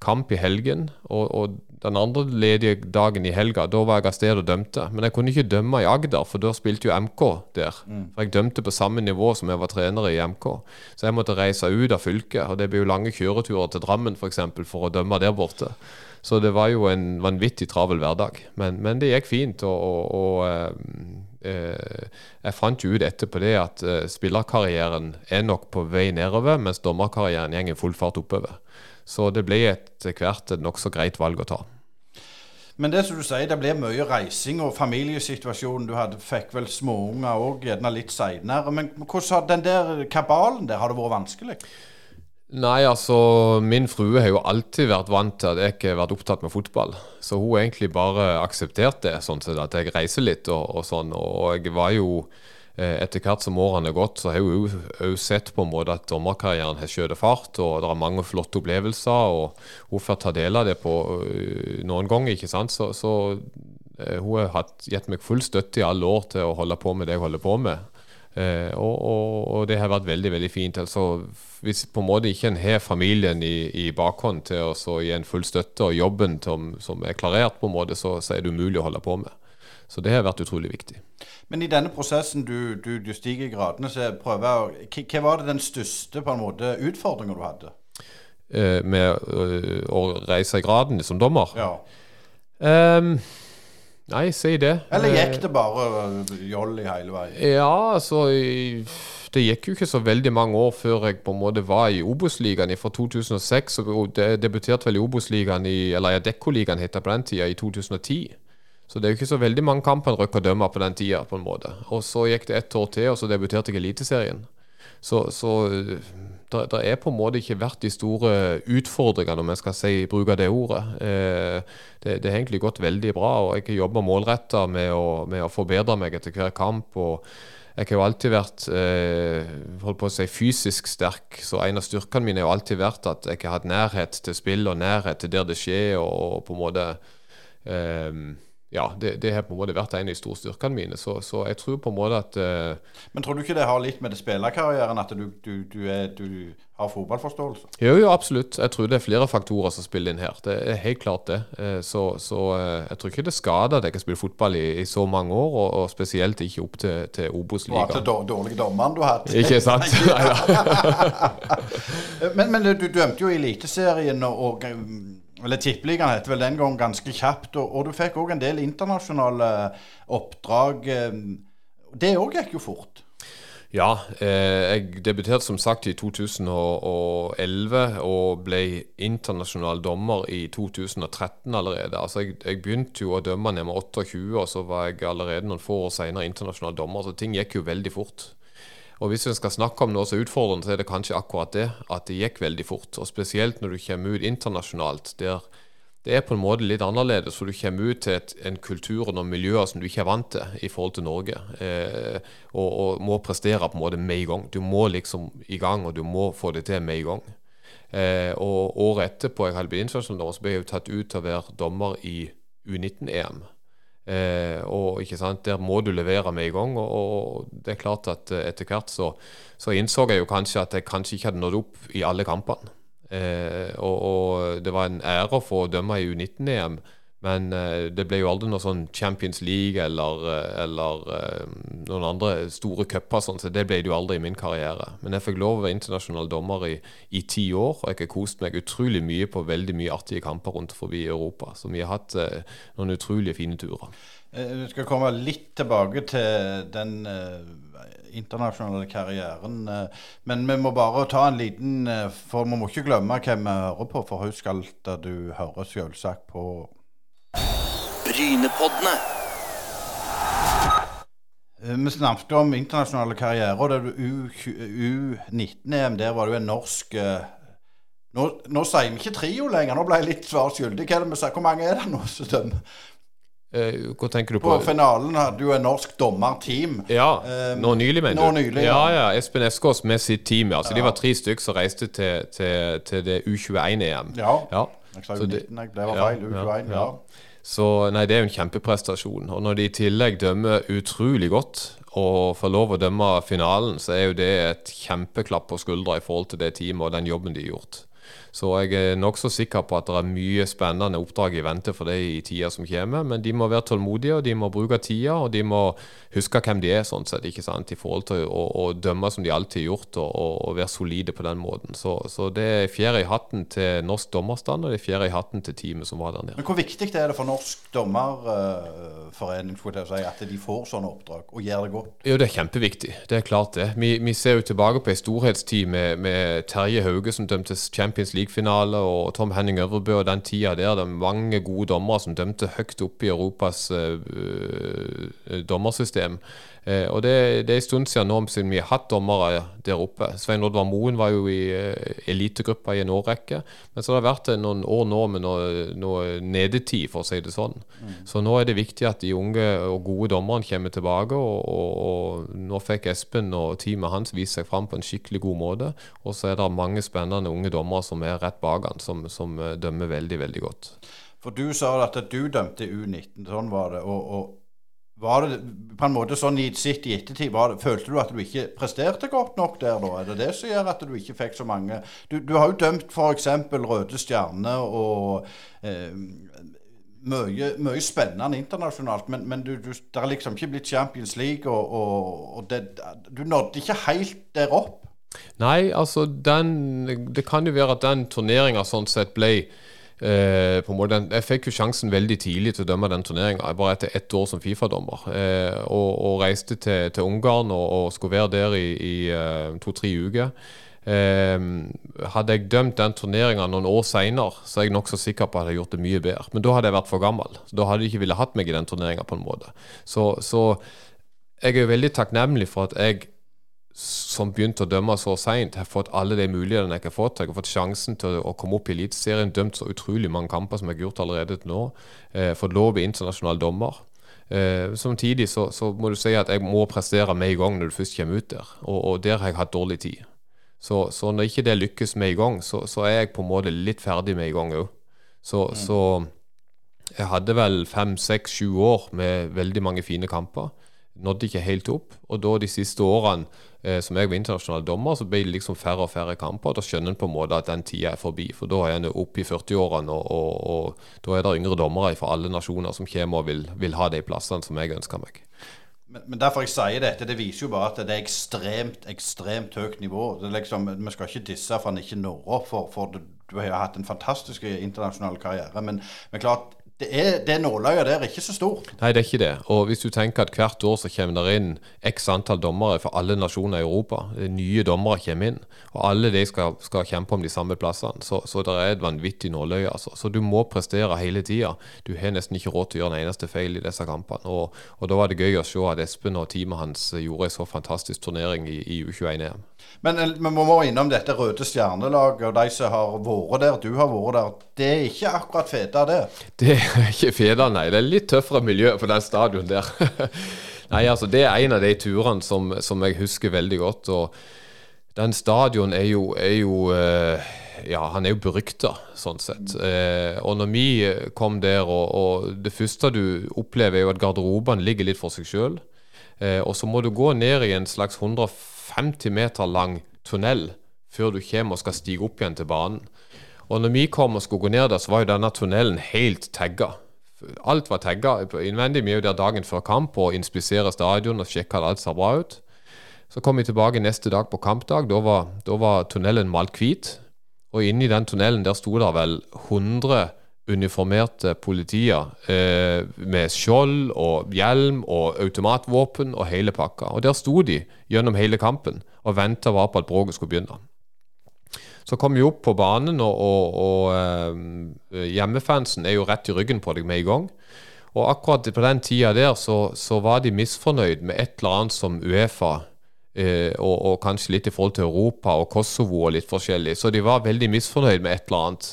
kamp i helgen. Og, og, den andre ledige dagen i helga, da var jeg av sted og dømte. Men jeg kunne ikke dømme i Agder, for da spilte jo MK der. Mm. For jeg dømte på samme nivå som jeg var trener i MK. Så jeg måtte reise ut av fylket, og det ble jo lange kjøreturer til Drammen f.eks. For, eksempel, for å dømme der borte. Så det var jo en vanvittig travel hverdag. Men, men det gikk fint. og, og, og eh jeg fant jo ut etterpå det at eh, spillerkarrieren er nok på vei nedover, mens dommerkarrieren går full fart oppover. Så det ble etter hvert et nokså greit valg å ta. Men det som du sier, det ble mye reising og familiesituasjonen. Du hadde, fikk vel småunger òg, gjerne litt seinere. Men hvordan har den der kabalen der, har det vært vanskelig? Nei, altså min frue har jo alltid vært vant til at jeg ikke har vært opptatt med fotball. Så hun har egentlig bare akseptert det, sånn sett at jeg reiser litt og, og sånn. Og jeg var jo Eh, etter hvert som årene har gått, så har hun òg sett på en måte at dommerkarrieren har skjøtet fart, og det er mange flotte opplevelser. og Hun får ta del av det på uh, noen ganger, ikke sant. Så, så uh, hun har gitt meg full støtte i alle år til å holde på med det jeg holder på med. Uh, og, og, og, det har vært veldig veldig fint. altså Hvis på en måte ikke en har familien i, i bakhånd til å gi en full støtte, og jobben som, som er klarert, på en måte, så, så er det umulig å holde på med. Så det har vært utrolig viktig. Men i denne prosessen du, du, du stiger gradene, så prøver jeg Hva var det den største på en måte utfordringa du hadde? Eh, med øh, å reise i graden som dommer? Ja. Um, nei, si det. Eller gikk det bare jolly hele veien? Ja, altså Det gikk jo ikke så veldig mange år før jeg på en måte var i Obos-ligaen fra 2006. Og debuterte vel i Obos-ligaen, eller Dekkoligaen het det på den tida, i 2010. Så det er jo ikke så veldig mange kamper en røkker dømme på den tida. på en måte. Og så gikk det ett år til, og så debuterte jeg i Eliteserien. Så, så det er på en måte ikke vært de store utfordringene, om jeg skal si, bruke det ordet. Eh, det, det, har egentlig gått veldig bra, og jeg har jobba målretta med, med, å forbedre meg etter hver kamp. og jeg har jo alltid vært eh, holdt på å si fysisk sterk, så en av styrkene mine har jo alltid vært at jeg har hatt nærhet til spill og nærhet til der det skjer, og, og på en måte eh, ja, det, det, har på en måte vært en av de store styrkene mine. Så, så jeg tror på en måte at uh, Men tror du ikke det har litt med det spillerkarrieren at du, du, du, er, du, har fotballforståelse? Jo, jo, absolutt. Jeg tror det er flere faktorer som spiller inn her. Det er helt klart det. Uh, så, så uh, jeg tror ikke det skader at jeg har spilt fotball i, i, så mange år, og, og spesielt ikke opp til, til Obos-ligaen. Var til dårlige dommeren du har hatt. Ikke sant? men, men du dømte jo i Eliteserien og, og eller Tippeligaen het vel den gang ganske kjapt. Og, og du fikk òg en del internasjonale oppdrag. Eh, det òg gikk jo fort. Ja, eh, jeg debuterte som sagt i 2011 og ble internasjonal dommer i 2013 allerede. Altså jeg, jeg begynte jo å dømme ned med 28, og så var jeg allerede noen få år senere internasjonal dommer. Så ting gikk jo veldig fort. Og Hvis vi skal snakke om noe så utfordrende, så er det kanskje akkurat det. At det gikk veldig fort. Og Spesielt når du kommer ut internasjonalt. der det er på en måte litt annerledes, for du kommer ut til et, en kultur og noen miljøer som du ikke er vant til i forhold til Norge. Eh, og, og, må prestere på en måte med i gang. Du må liksom i gang, og du må få det til med i gang. Eh, og året etterpå jeg hadde blitt internasjonal så ble jeg jo tatt ut til å være dommer i U19-EM. Eh, og ikke sant, Der må du levere med en gang. Og, og det er klart at eh, etter hvert så, så, innså jeg jo kanskje at jeg kanskje ikke hadde nådd opp i alle kampene. Eh, og, og, det var en ære å få dømme i U19-EM. Men uh, det ble jo aldri noe sånn Champions League eller, uh, eller uh, noen andre store cuper, sånn, så det ble det jo aldri i min karriere. Men jeg fikk lov å være internasjonal dommer i, i ti år, og jeg har kost meg utrolig mye på veldig mye artige kamper rundt forbi Europa. Så vi har hatt noen utrolig fine turer. Vi skal komme litt tilbake til den internasjonale karrieren. Men vi må bare ta en liten For vi må ikke glemme hvem vi hører på, for husk alt du hører selvsagt på Brynepoddene. Eh, Vi snakket om internasjonale karrierer. og det er U19-EM, der var det jo en norsk eh, Nå, nå sier vi ikke trio lenger, nå ble jeg litt svar skyldig. Hva er det vi sier? Hvor mange er det nå som dømmer? Eh, hva tenker du På på? finalen hadde jo en norsk dommerteam. Ja, Eh, nå nylig, mener nå du? nylig, ja. ja. ja, Espen Eskås med sitt team. Altså, De var tre stykker som reiste til, til, til det U21-EM. Ja. ja. Jeg sa Så det- U19, jeg. Var ja, feil. U21, ja. Så nei, det er jo en kjempeprestasjon. Og når de i tillegg dømmer utrolig godt og får lov å dømme finalen, så er jo det et kjempeklapp på skuldra i forhold til det teamet og den jobben de har gjort. Så jeg er nokså sikker på at det er mye spennende oppdrag i vente for dem i tida som kommer. Men de må være tålmodige, og de må bruke tida, og de må huske hvem de er, sånn sett, ikke sant, i forhold til å, å dømme som de alltid har gjort, og, og, være solide på den måten. Så, så det er fjær i hatten til norsk dommerstand, og det er fjær i hatten til teamet som var der nede. Men hvor viktig er det for Norsk Dommerforening si, at de får sånne oppdrag, og gjør det godt? Jo, det er kjempeviktig. Det er klart det. Vi, vi ser jo tilbake på ei storhetstid med, med Terje Hauge som dømte Champions League-finale, og Tom Henning Øvrebø og den tida der. Det er mange gode dommere som dømte høyt oppe i Europas uh, dommersystem. Eh, og det, det er en stund siden nå siden vi har hatt dommere der oppe. Svein Oddvar Moen var jo i eh, elitegruppa i en årrekke. Men så har det vært eh, noen år nå med noe, noe nedetid, for å si det sånn. Så nå er det viktig at de unge og gode dommerne kommer tilbake. Og, og, og nå fikk Espen og teamet hans vist seg fram på en skikkelig god måte. Og så er det mange spennende unge dommere som er rett bak han, som, som dømmer veldig, veldig godt. For du sa at du dømte U19, sånn var det. og, og var det på en måte sånn i sitt i ettertid, det, følte du at du ikke presterte godt nok der da? Er det det som gjør at du ikke fikk så mange Du, du har jo dømt f.eks. Røde Stjerne og eh, mye, mye spennende internasjonalt, men, men du, du, det har liksom ikke blitt Champions League, og, og, og det, du nådde ikke helt der opp. Nei, altså den Det kan jo være at den turneringa sånn sett ble eh, Jeg fikk jo sjansen veldig tidlig til å dømme den turneringa, bare etter ett år som Fifa-dommer. Eh, og, og reiste til, til Ungarn og, og skulle være der i, i eh, to-tre uker. Eh, hadde jeg dømt den turneringa noen år seinere, så er jeg nokså sikker på at jeg hadde gjort det mye bedre. Men da hadde jeg vært for gammel. Da hadde de ikke villet hatt meg i den turneringa, på en måte. Så, så jeg er jo veldig takknemlig for at jeg som begynte å dømme så seint, har fått alle de mulighetene jeg har fått. Jeg har fått sjansen til å komme opp i Eliteserien, dømt så utrolig mange kamper som jeg har gjort allerede til nå. Eh, fått lov i internasjonal dommer. Eh, samtidig så, så må du si at jeg må prestere med i gang når du først kommer ut der, og, og der har jeg hatt dårlig tid. Så, så når ikke det lykkes med i gang, så, så er jeg på en måte litt ferdig med i gang òg. Så, så jeg hadde vel fem, seks, sju år med veldig mange fine kamper. Nådde ikke helt opp. Og da de siste årene eh, som jeg var internasjonal dommer, så ble det liksom færre og færre kamper. Da skjønner en på en måte at den tida er forbi. For da er en oppe i 40-årene, og, og, og da er det yngre dommere fra alle nasjoner som kommer og vil, vil ha de plassene som jeg ønsker meg. Men, men derfor jeg sier dette, det viser jo bare at det er ekstremt, ekstremt høyt nivå. Liksom, Vi skal ikke disse for han ikke når opp, for, for du, du har hatt en fantastisk internasjonal karriere. Men, men klart, det, er, det nåløyet der er ikke så stort. Nei, det er ikke det. Og hvis du tenker at hvert år så kommer det inn x antall dommere fra alle nasjoner i Europa, nye dommere kommer inn, og alle de skal, skal kjempe om de samme plassene, så, så det er et vanvittig nåløye. Altså. Så du må prestere hele tida. Du har nesten ikke råd til å gjøre en eneste feil i disse kampene. Og, og da var det gøy å se at Espen og teamet hans gjorde en så fantastisk turnering i, i U21-EM. Men eh, vi må innom dette Røde Stjernelaget og de som har vært der. Du har vært der. Det er ikke akkurat feta, det. Det er ikke Feda, nei. Det er litt tøffere miljø på den stadion der. nei, altså Det er en av de turene som, som jeg husker veldig godt. og Den stadion er jo, er jo eh, ja, han er jo berykta, sånn sett. Eh, og når vi kom der, og, og det første du opplever, er jo at garderobene ligger litt for seg sjøl. Og så må du gå ned i en slags 150 meter lang tunnel før du kommer og skal stige opp igjen til banen. Og når vi kom og skulle gå ned der, så var jo denne tunnelen helt tagga. Alt var tagga innvendig. Vi er jo der dagen før kamp og inspiserer stadion og sjekker at alt ser bra ut. Så kom vi tilbake neste dag på kampdag. Da var, da var tunnelen malt hvit. Og inni den tunnelen der sto det vel 100 uniformerte politier eh, med skjold og hjelm og automatvåpen og hele pakka. Og der sto de gjennom hele kampen og venta bare på at bråket skulle begynne. Så kom vi opp på banen, og, og, og eh, hjemmefansen er jo rett i ryggen på deg med en gang. Og akkurat på den tida der så, så var de misfornøyd med et eller annet som Uefa og, og, kanskje litt i forhold til Europa og Kosovo og litt forskjellig. Så de var veldig misfornøyd med et eller annet.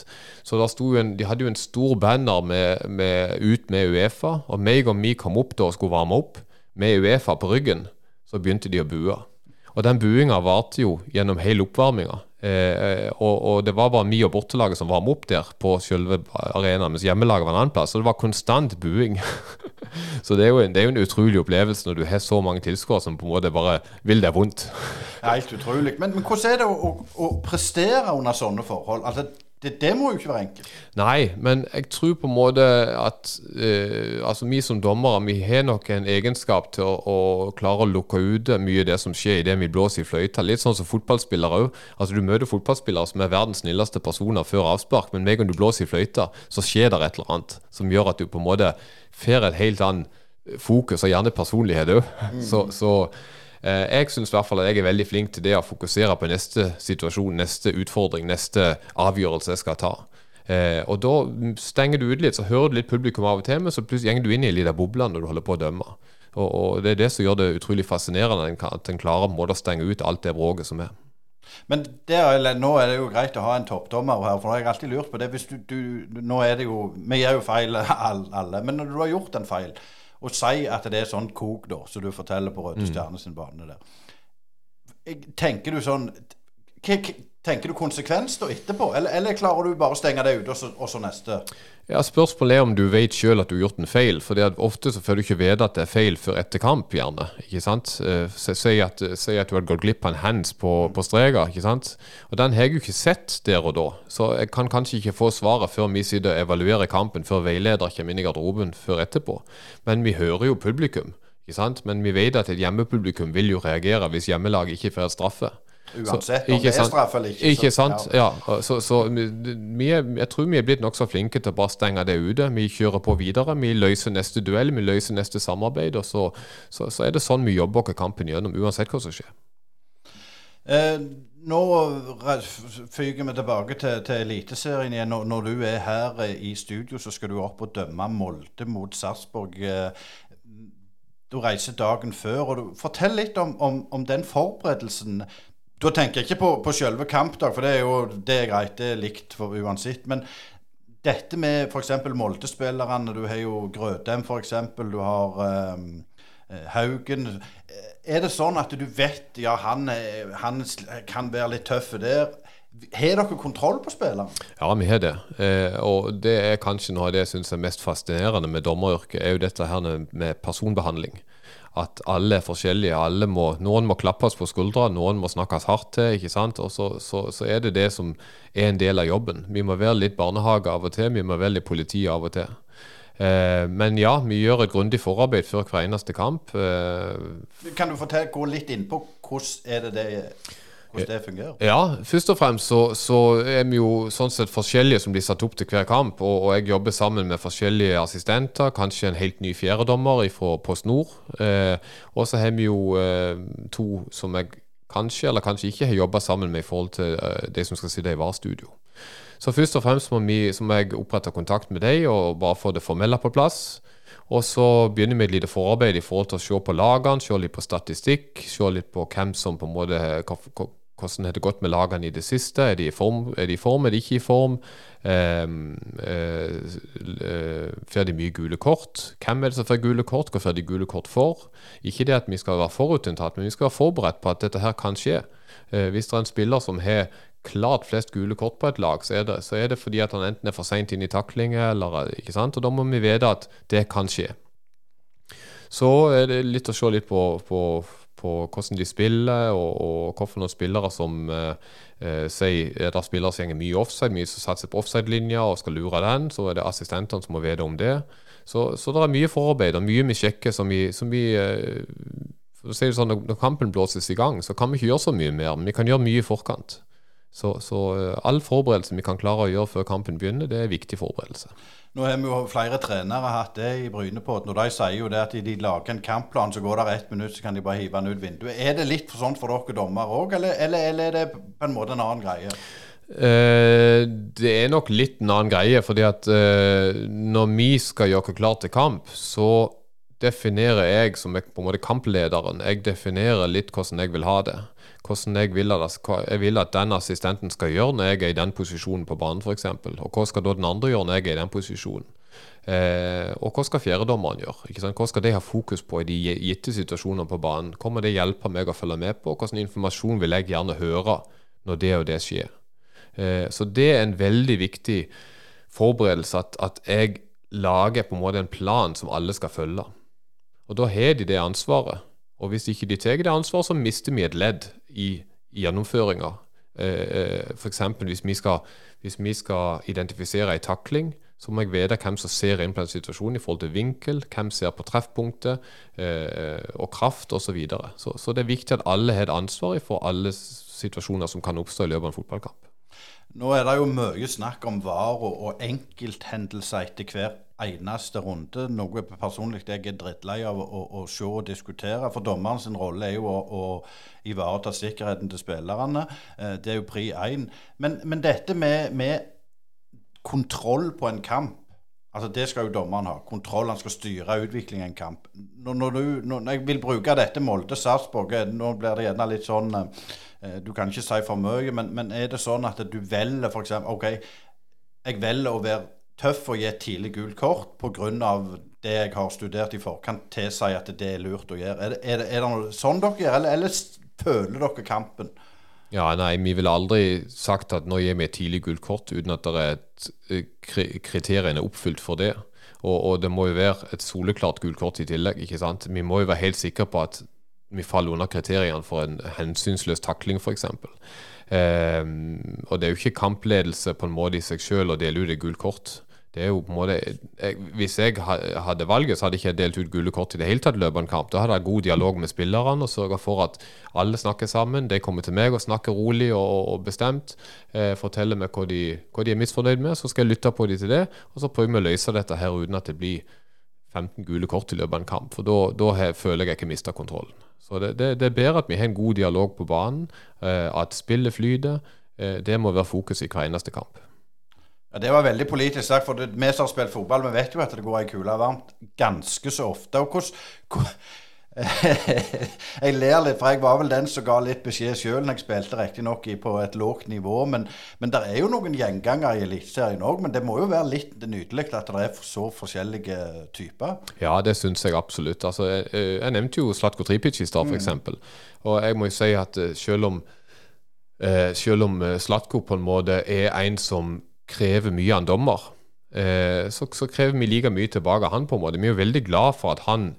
Så en, De hadde jo en stor banner med, med, ut med Uefa. Og meg og vi kom opp da og skulle varme opp med Uefa på ryggen, så begynte de å bue. Og den buinga varte jo gjennom hele oppvarminga. Eh, og, og, det var bare vi og bortelaget som varmet opp der på selve arenaen, mens hjemmelaget var en annen plass. Så det var konstant buing. så det er, en, det er, jo en, utrolig opplevelse når du har så mange tilskuere som på en måte bare vil deg vondt. Helt utrolig. Men, men hvordan er det å, å, å prestere under sånne forhold? Altså det, det, må jo ikke være enkelt. Nei, men jeg tror på en måte at eh, altså vi som dommere vi har nok en egenskap til å, å klare å lukke ute mye av det som skjer idet vi blåser i fløyta. Litt sånn som fotballspillere òg. Altså, du møter fotballspillere som er verdens snilleste personer før avspark, men med en gang du blåser i fløyta, så skjer det et eller annet som gjør at du på en måte får et helt annet fokus, og gjerne personlighet òg. Mm. Så, så jeg syns at jeg er veldig flink til det å fokusere på neste situasjon, neste utfordring, neste avgjørelse jeg skal ta. Eh, og da stenger du ut litt, så hører du litt publikum av og til, men så plutselig går du inn i en liten boble når du holder på å dømme. Og, og, Det er det som gjør det utrolig fascinerende, at en klarer på å stenge ut alt det bråket som er. Men der, nå er det jo greit å ha en toppdommer her, for jeg har alltid lurt på det. Du, du, nå er det jo, Vi gjør jo feil alle, men når du har gjort en feil, og si at det er sånn kok, da, som du forteller på Røde mm. Stjerne sin bane der. Tenker du sånn Tenker du konsekvens da etterpå, eller, eller, klarer du bare å stenge det ute, og, og, så neste? Ja, Spørsmålet er om du vet sjøl at du har gjort en feil. for Ofte så får du ikke vite at det er feil før etter kamp. gjerne, ikke sant? Eh, si at, at du hadde gått glipp av en hands på, på streka. ikke sant? Og Den har jeg jo ikke sett der og da, så jeg kan kanskje ikke få svaret før vi sitter og evaluerer kampen, før veileder kommer inn i garderoben før etterpå. Men vi hører jo publikum. ikke sant? Men vi vet at et hjemmepublikum vil jo reagere hvis hjemmelaget ikke får straffe. Uansett om det er straff eller ikke. Ikke sant. Ja. ja. Så, så vi jeg tror vi er blitt nokså flinke til å bare stenge det ute. Vi kjører på videre. Vi løser neste duell, vi løser neste samarbeid. Og så, så, så er det sånn vi jobber oss kampen gjennom, uansett hva som skjer. Eh, nå fyker vi tilbake til, til Eliteserien igjen. Når, når, du er her eh, i studio, så skal du opp og dømme Molde mot Sarpsborg. Eh, du reiser dagen før. og du, Fortell litt om, om, om den forberedelsen. Da tenker jeg ikke på, på selve kampdag, for det er jo det er greit. Det er likt for uansett. Men dette med f.eks. Molde-spillerne. Du har jo Grødem, f.eks. Du har um, Haugen. Er det sånn at du vet ja, han, han kan være litt tøff der? Har dere kontroll på spilleren? Ja, vi har det. Eh, og det er kanskje noe av det jeg syns er mest fascinerende med dommeryrket, er jo dette her med personbehandling at alle er forskjellige. Alle må, noen må klappes på skuldra, noen må snakkes hardt til. ikke sant? Og så, så, så, er det det som er en del av jobben. Vi må være litt barnehage av og til, vi må være litt politi av og til. Eh, men ja, vi gjør et grundig forarbeid før hver eneste kamp. Eh, kan du fortelle, gå litt inn på hvordan er det det hvordan det fungerer? Ja, først og fremst så, så, er vi jo sånn sett forskjellige som blir satt opp til hver kamp. Og, og jeg jobber sammen med forskjellige assistenter, kanskje en helt ny fjerdedommer fra Post Nord. Eh, og så har vi jo eh, to som jeg kanskje eller kanskje ikke har jobba sammen med i forhold til eh, de som skal sitte i VAR-studio. Så først og fremst må, vi, så må jeg opprette kontakt med dem og bare få det formelle på plass. Og så begynner vi et lite forarbeid i forhold til å se på lagene, se litt på statistikk, se litt på hvem som på en måte hvordan har det gått med lagene i det siste? Er de i form, er de, i form? Er ikke i form? Um, uh, får de mye gule kort? Hvem er det som får gule kort? Hva får de gule kort for? Ikke det at vi skal være forutinntatt, men vi skal være forberedt på at dette her kan skje. Uh, hvis det er en spiller som har klart flest gule kort på et lag, så er det, så er det fordi at han enten er for seint inn i taklinger, eller ikke sant? Og da må vi vite at det kan skje. Så er det litt å se litt på, på på hvordan de spiller, og, og hvilke spillere som eh, eh, sier Er det spillere som mye offside, mye som satser på offside-linja og skal lure den, så er det assistentene som må vite om det. Så, så det er mye forarbeid og mye vi sjekker som vi, som vi eh, si sånn, Når kampen blåses i gang, så kan vi ikke gjøre så mye mer, men vi kan gjøre mye i forkant. Så, så eh, all forberedelse vi kan klare å gjøre før kampen begynner, det er viktig forberedelse. Nå har vi jo flere trenere hatt det i Brynepodden, og de sier jo det at de lager en kampplan, så går det ett minutt, så kan de bare hive den ut vinduet. Er det litt sånn for dere dommere òg, eller, eller, eller, er det på en måte en annen greie? Eh, det er nok litt en annen greie, fordi at eh, når vi skal gjøre oss klar til kamp, så definerer jeg som på en måte kamplederen Jeg definerer litt hvordan jeg vil ha det. Hvordan jeg vil, at, jeg vil at den assistenten skal gjøre når jeg er i den posisjonen på banen, f.eks. Og hva skal da den andre gjøre når jeg er i den posisjonen? Eh, og hva skal fjerdedommeren gjøre? Ikke sant? Hva skal de ha fokus på i de gitte situasjonene på banen? Kommer det hjelpe meg å følge med på? Hvilken informasjon vil jeg gjerne høre når det og det skjer? Eh, så det er en veldig viktig forberedelse at, at jeg lager på en måte en plan som alle skal følge. Og da har de det ansvaret. Og hvis ikke de tar det ansvaret, så mister vi et ledd i, gjennomføringa. Eh, eh F.eks. Hvis, hvis vi skal identifisere en takling, så må jeg vite hvem som ser inn på en situasjon i forhold til vinkel, hvem ser på treffpunktet eh, og kraft osv. Så, videre. så Så det er viktig at alle har et ansvar for alle situasjoner som kan oppstå i løpet av en fotballkamp. Nå er det jo mye snakk om VAR og, og enkelthendelser etter hver eneste runde. Noe personlig jeg er drittlei av å, å, se og diskutere. For dommeren sin rolle er jo å, å ivareta sikkerheten til spillerne. Eh, det er jo pri én. Men, men, dette med, med, kontroll på en kamp Altså Det skal jo dommeren ha. Kontroll. Han skal styre utviklingen i en kamp. Når, når, du, når jeg vil bruke dette Molde-Sarpsborg, eh, nå blir det gjerne litt sånn Eh, du kan ikke si for mye, men, men er det sånn at du velger f.eks. OK, jeg velger å være tøff å gi et tidlig gult kort pga. det jeg har studert i forkant, tilsier at det er lurt å gjøre. Er det, er det, er det noe sånn dere gjør, eller, eller føler dere kampen? Ja, nei, vi ville aldri sagt at nå gir vi et tidlig gult kort uten at det er et, eh, kriteriene er oppfylt for det. Og, og, det må jo være et soleklart gult kort i tillegg. ikke sant? Vi må jo være helt sikre på at vi faller under kriteriene for en hensynsløs takling, f.eks. Eh, og det er jo ikke kampledelse på en måte i seg sjøl å dele ut et gult kort. Det er jo på en måte, jeg, Hvis jeg hadde valget, så hadde jeg ikke delt ut gule kort i det hele tatt løpende kamp. Da hadde jeg god dialog med spillerne og sørga for at alle snakker sammen. De kommer til meg og snakker rolig og, og bestemt. Eh, forteller meg hva de, hva de, er misfornøyd med. Så skal jeg lytte på dem til det, og så prøver vi å løse dette her uten at det blir 15 gule kort i løpet av en kamp. For da føler jeg ikke mista kontrollen. Så det, det, det, er bedre at vi har en god dialog på banen, eh, at spillet flyter. Eh, det må være fokus i hver eneste kamp. Ja, Det var veldig politisk sagt, for vi som har spilt fotball, vi vet jo at det går ei kule varmt ganske så ofte. og hvordan jeg ler litt, for jeg var vel den som ga litt beskjed sjøl når jeg spilte riktignok på et lågt nivå. Men, men det er jo noen gjengangere i Eliteserien òg. Men det må jo være litt nydelig at det er så forskjellige typer. Ja, det syns jeg absolutt. Altså, jeg, jeg, nevnte jo Slatko Tripic i stad, f.eks. Mm. Og jeg må jo si at eh, selv om, eh, selv om eh, Slatko på en måte er en som krever mye av en dommer, så, så krever vi like mye tilbake av han. på en måte. Vi er jo veldig glad for at han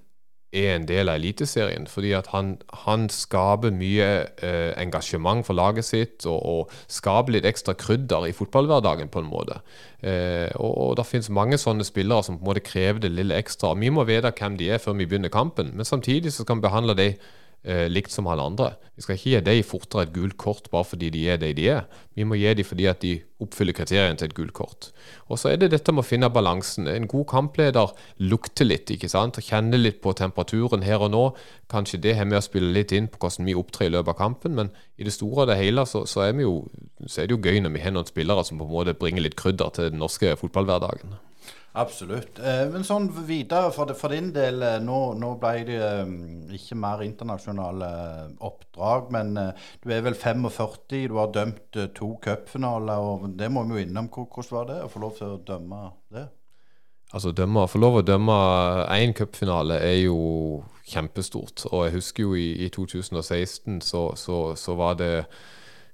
er en del av Eliteserien. Fordi at han, han skaper mye eh, engasjement for laget sitt, og, og, skaper litt ekstra krydder i fotballhverdagen, på en måte. Eh, og, og det finnes mange sånne spillere som på en måte krever det lille ekstra. Vi må vite hvem de er før vi begynner kampen, men samtidig så skal vi behandle dem eh, likt som alle andre. Vi skal ikke gi dem fortere et gult kort bare fordi de er det de er. Vi må gi dem fordi at de oppfyller kriteriene til et gult kort. Og så er det dette med å finne balansen. En god kampleder lukter litt, ikke sant. Kjenner litt på temperaturen her og nå. Kanskje det har med å spille litt inn på hvordan vi opptrer i løpet av kampen, men i det store og det hele så, så, er, jo, så er det jo gøy når vi har noen spillere som på en måte bringer litt krydder til den norske fotballhverdagen. Absolutt. Eh, men sånn videre for, for din del, eh, nå, nå, ble det eh, ikke mer internasjonale oppdrag, men du er vel 45, du har dømt to cupfinaler, og det må vi jo innom. Hvordan var det å få lov til å dømme det? Altså, dømme, Få lov å dømme én cupfinale er jo kjempestort. Og jeg husker jo i, i 2016 så, så, så, var det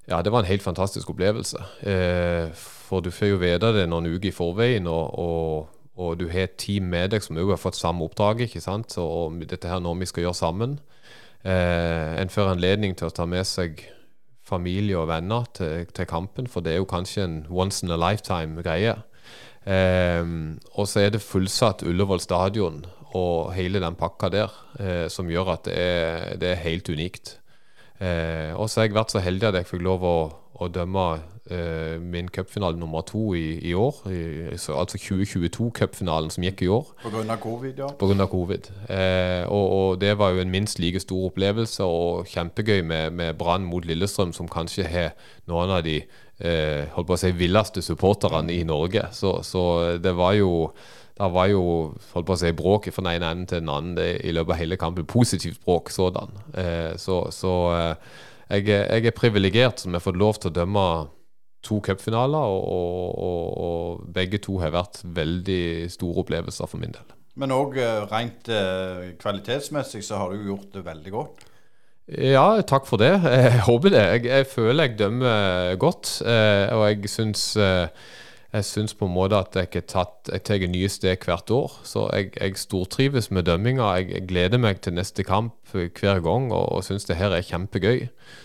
Ja, det var en helt fantastisk opplevelse. Eh, for du får jo vite det noen uker i forveien, og, og og du har et team med deg som òg har fått samme oppdrag. ikke sant? Og dette her noe vi skal gjøre sammen. Eh, en får anledning til å ta med seg familie og venner til, til, kampen, for det er jo kanskje en once in a lifetime-greie. Eh, og så er det fullsatt Ullevål stadion og hele den pakka der, eh, som gjør at det er, det er helt unikt. Eh, og så har jeg vært så heldig at jeg fikk lov å, å dømme eh, min cupfinale nummer to i, i år. I, altså 2022-cupfinalen som gikk i år. Pga. covid, ja. På grunn av covid. Eh, og, og, det var jo en minst like stor opplevelse og kjempegøy med, med Brann mot Lillestrøm, som kanskje har noen av de eh, holdt på å si villeste supporterne i Norge. Så, så det var jo det var jo holdt på å si, bråk fra den ene enden til den andre i løpet av hele kampen. Positivt bråk sådan. Eh, så, så eh, jeg, jeg, er privilegert som har fått lov til å dømme to cupfinaler, og, og, og, begge to har vært veldig store opplevelser for min del. Men òg eh, rent eh, kvalitetsmessig så har du gjort det veldig godt. Ja, takk for det. Jeg håper det. Jeg, jeg føler jeg dømmer godt, eh, og jeg syns jeg syns på en måte at jeg, tatt, jeg tar nye steg hvert år. Så jeg, jeg stortrives med dømminga. Jeg, jeg, gleder meg til neste kamp hver gang og, og syns det her er kjempegøy.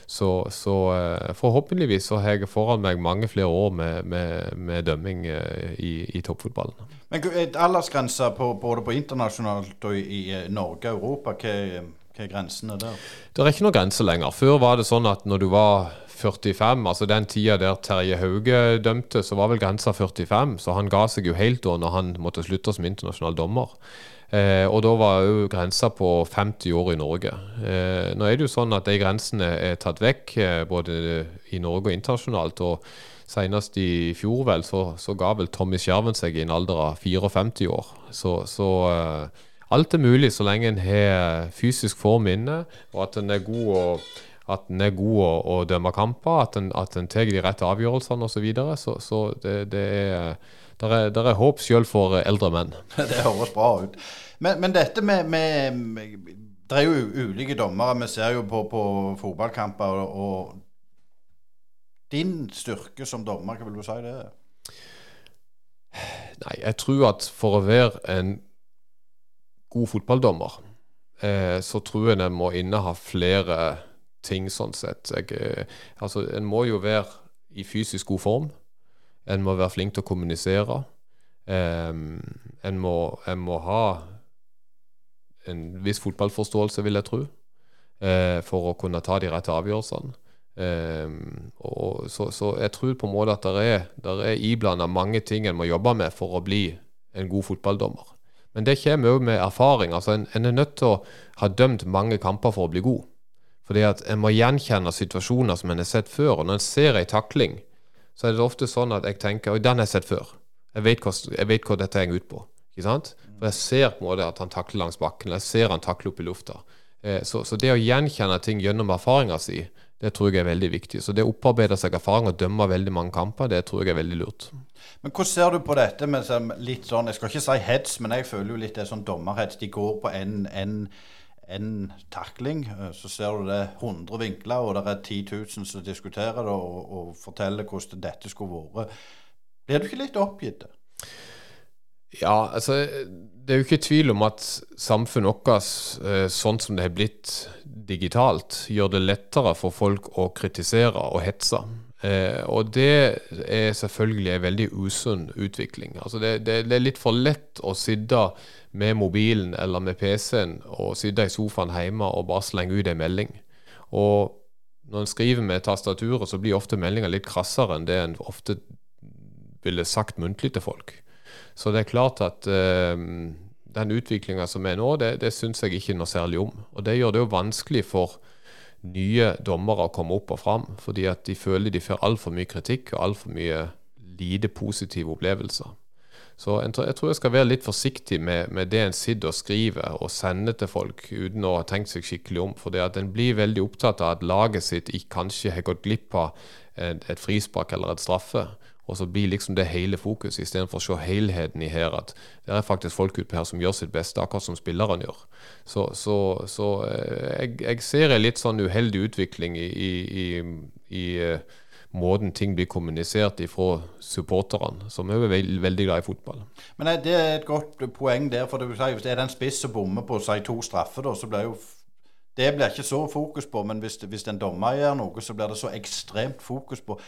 Så, så uh, forhåpentligvis så har jeg foran meg mange flere år med, med, med dømming uh, i, i, toppfotballen. Men Aldersgrensa både på internasjonalt og i, i eh, Norge og Europa, hva, hva er grensene der? Det er ikke noen grense lenger. Før var det sånn at når du var 45, altså den tida der Terje Hauge dømte, så var vel grensa 45, så han ga seg jo helt da når han måtte slutte som internasjonal dommer. Eh, og da var jo grensa på 50 år i Norge. Eh, nå er det jo sånn at de grensene er tatt vekk, eh, både i Norge og internasjonalt. og Senest i fjor vel, så, så ga vel Tommy Skjerven seg i en alder av 54 år. Så, så eh, alt er mulig så lenge en har fysisk form inne, og at en er god å at en er god å, å dømme kamper, at en, at en tar de rette avgjørelsene osv. Så, videre. så Så det, det er, der er, der er håp selv for eldre menn. Det høres bra ut. Men, men dette med, med, Det er jo ulike dommere. Vi ser jo på, på fotballkamper. Og, og, din styrke som dommer, hva vil du si det er? Nei, jeg tror at for å være en god fotballdommer, eh, så tror jeg en må inneha flere ting sånn sett. Jeg, eh, altså, en må jo være i fysisk god form. En må være flink til å kommunisere. Um, en, må, en, må, ha en viss fotballforståelse, vil jeg tro, uh, for å kunne ta de rette avgjørelsene. Um, og så, så, jeg tror på en måte at det er, der er iblanda mange ting en må jobbe med for å bli en god fotballdommer. Men det kommer òg med erfaring. altså en, en er nødt til å ha dømt mange kamper for å bli god. Fordi at en må gjenkjenne situasjoner som en har sett før. Og når en ser ei takling, så er det ofte sånn at jeg tenker Oi, den har jeg sett før. Jeg vet hva, jeg vet hva dette henger ut på. Ikke sant? For jeg ser på en måte at han takler langs bakken. Jeg ser han takle opp i lufta. Eh, så, så, det å gjenkjenne ting gjennom erfaringa si, det tror jeg er veldig viktig. Så det å opparbeide seg erfaring og dømme veldig mange kamper, det tror jeg er veldig lurt. Men hvordan ser du på dette med litt sånn, jeg skal ikke si hets, men jeg føler jo litt det sånn dommerhets. De går på en, en en takling, eh, så ser du det 100 vinkler, og det er 10 000 som diskuterer det og, og forteller hvordan dette skulle vært. Blir du ikke litt oppgitt? Ja, altså Det er jo ikke tvil om at samfunnet vårt, eh, sånn som det har blitt digitalt, gjør det lettere for folk å kritisere og hetse. Eh, og det er selvfølgelig en veldig usunn utvikling. Altså det, det, det, er litt for lett å sitte med mobilen eller med PC-en og sitte i sofaen hjemme og bare slenge ut en melding. Og når en skriver med tastaturet, så blir ofte meldinga litt krassere enn det en ofte ville sagt muntlig til folk. Så det er klart at eh, den utviklinga som er nå, det, det syns jeg ikke noe særlig om. Og det gjør det jo vanskelig for nye dommere komme opp og fram, fordi at de føler de får altfor mye kritikk og altfor mye lite positive opplevelser. Så jeg tror jeg skal være litt forsiktig med, med det en sitter og skriver og sender til folk uten å ha tenkt seg skikkelig om. For at en blir veldig opptatt av at laget sitt kanskje har gått glipp av et, et frispark eller et straffe. Og så blir liksom det hele fokus, istedenfor å se helheten i her. At det er faktisk folk ute her som gjør sitt beste, akkurat som spillerne gjør. Så, så, så eh, jeg, jeg, ser en litt sånn uheldig utvikling i, i, i, i eh, måten ting blir kommunisert fra supporterne, som er veldig, veldig glad i fotball. Men Det er et godt poeng der. for det, Hvis det er den spiss som bommer på si to straffer, da, så blir jo det blir ikke så fokus på. Men hvis, hvis en dommer gjør noe, så blir det så ekstremt fokus på.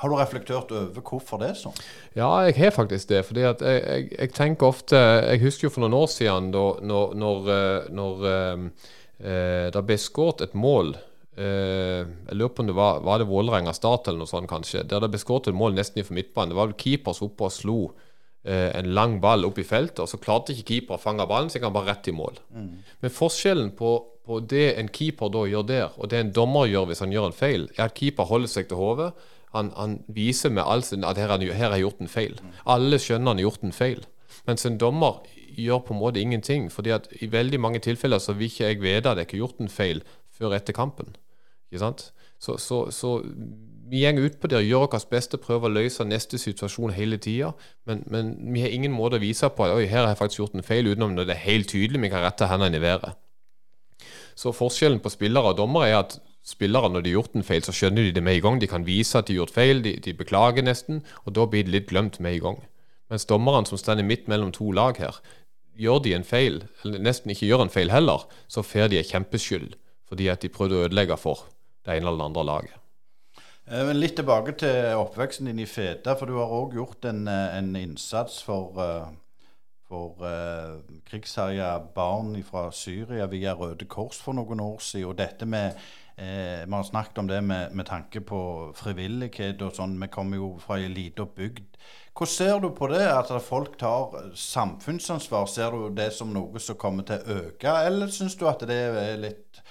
Har du reflektert over hvorfor det er sånn? Ja, jeg har faktisk det. fordi jeg, jeg, jeg, tenker ofte Jeg husker jo for noen år siden da når, når, eh, når eh, eh, det ble skåret et mål eh, jeg lurer på om det var, var det Vålerenga Start eller noe sånt, kanskje. Der det ble skåret et mål nesten innenfor midtbanen. Det var vel keepers oppe og slo uh, en lang ball opp i feltet, og så klarte ikke keeper å fange ballen, så gikk han bare rett i mål. Mm. Men forskjellen på, på, det en keeper da gjør der, og det en dommer gjør hvis han gjør en feil, er at keeper holder seg til hodet. Han, han viser med all sin at her har jeg gjort en feil. Alle skjønner han har gjort en feil. Mens en dommer gjør på en måte ingenting. fordi at i veldig mange tilfeller så vil ikke jeg vite at jeg ikke har gjort en feil før etter kampen. Ikke sant? Så, så, så vi går ut på det og gjør vårt beste, prøver å løse neste situasjon hele tida. Men, men, vi har ingen måte å vise på at Oi, her har jeg faktisk gjort en feil, utenom når det er helt tydelig vi kan rette hendene i været. Så forskjellen på spillere og dommere er at spillere, når de har gjort en feil, så skjønner de det med i gang. De kan vise at de har gjort feil, de, de beklager nesten, og da blir det litt glemt med i gang. Mens dommerne som står midt mellom to lag her, gjør de en feil, eller nesten ikke gjør en feil heller, så får de en kjempeskyld fordi at de prøvde å ødelegge for det ene eller andre laget. Eh, men Litt tilbake til oppveksten din i Feda, for du har òg gjort en, eh, en, innsats for, eh, for uh, krigsherja barn fra Syria via Røde Kors for noen år siden. Og dette med eh, Vi har snakket om det med, med, tanke på frivillighet og sånn. Vi kommer jo fra ei lita bygd. Hvordan ser du på det, at folk tar samfunnsansvar? Ser du det som noe som kommer til å øke, eller syns du at det er litt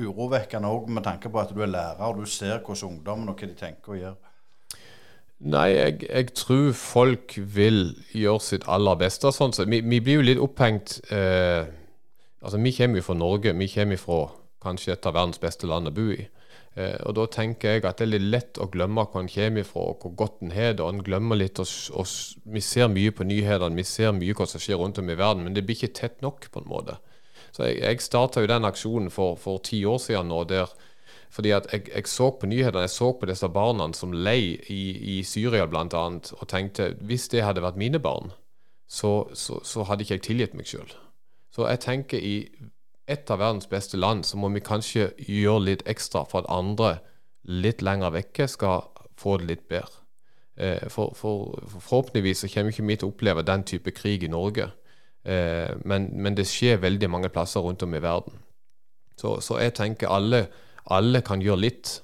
urovekkende òg med tanke på at du er lærer og du ser hvordan ungdommen og hva de tenker og gjør? Nei, jeg, jeg, tror folk vil gjøre sitt aller beste. Sånn. Så vi, vi, blir jo litt opphengt eh, Altså, Vi kommer jo fra Norge. Vi kommer fra kanskje et av verdens beste land å bo i. Eh, og Da tenker jeg at det er litt lett å glemme hvor en kommer fra og hvor godt en har det. og en glemmer litt, og, og, Vi ser mye på nyhetene, vi ser mye hva som skjer rundt om i verden, men det blir ikke tett nok. på en måte. Så Jeg, jeg starta den aksjonen for, for ti år siden nå. der fordi at jeg, jeg, så på nyhetene, jeg så på disse barna som lei i, i Syria bl.a. og tenkte hvis det hadde vært mine barn, så, så, så hadde ikke jeg tilgitt meg sjøl. Så jeg tenker i et av verdens beste land så må vi kanskje gjøre litt ekstra for at andre litt lenger vekke skal få det litt bedre. Eh, for, for, for Forhåpentligvis så kommer ikke vi til å oppleve den type krig i Norge. Eh, men, men, det skjer veldig mange plasser rundt om i verden. Så, så jeg tenker alle, alle, kan gjøre litt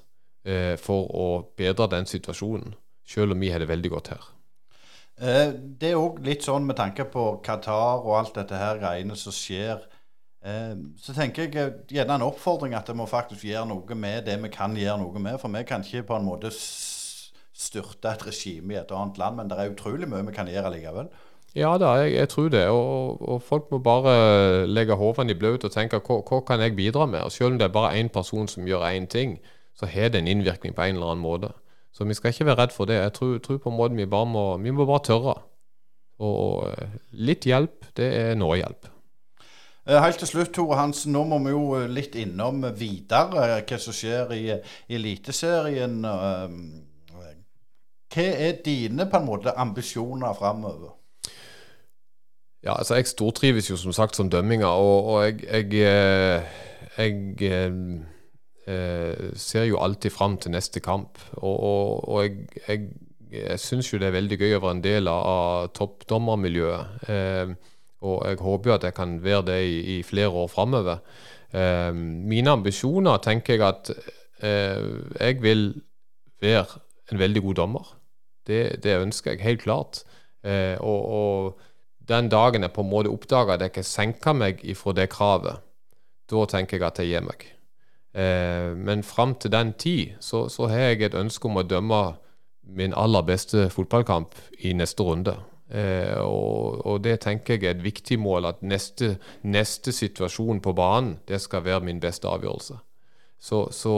eh, for å bedre den situasjonen, selv om vi har det veldig godt her. Det er òg litt sånn med tanke på Qatar og alt dette her greiene som skjer. Eh, så tenker jeg eh, gjerne en oppfordring at vi faktisk gjøre noe med det vi kan gjøre noe med. For vi kan ikke på en måte styrte et regime i et annet land, men det er utrolig mye vi kan gjøre likevel. Ja da, jeg, jeg tror det. Og, og, folk må bare legge hodene i bløt og tenke hva, hva kan jeg bidra med? Og Selv om det er bare én person som gjør én ting, så har det en innvirkning på en eller annen måte. Så vi skal ikke være redd for det. Jeg tror, tror på en måte vi bare må, vi må bare tørre. Og litt hjelp, det er noe hjelp. Eh, helt til slutt, Tore Hansen, nå må vi jo eh, litt innom videre hva som skjer i, Eliteserien. Eh, hva er dine på en måte ambisjoner framover? Ja, altså jeg stortrives jo som sagt som dømminger, og, og jeg, jeg, eh, jeg, jeg eh, ser jo alltid fram til neste kamp. Og, og, og jeg, jeg, jeg syns jo det er veldig gøy å være en del av toppdommermiljøet. Eh, og jeg håper jo at jeg kan være det i, i flere år framover. Eh, mine ambisjoner tenker jeg at eh, jeg vil være en veldig god dommer. Det, det ønsker jeg helt klart. Eh, og, og den dagen jeg på en måte oppdager at jeg ikke senker meg ifra det kravet, da tenker jeg at jeg gir meg. Eh, men fram til den tid så, så, har jeg et ønske om å dømme min aller beste fotballkamp i neste runde. Eh, og, og, det tenker jeg er et viktig mål, at neste, neste situasjon på banen det skal være min beste avgjørelse. Så, så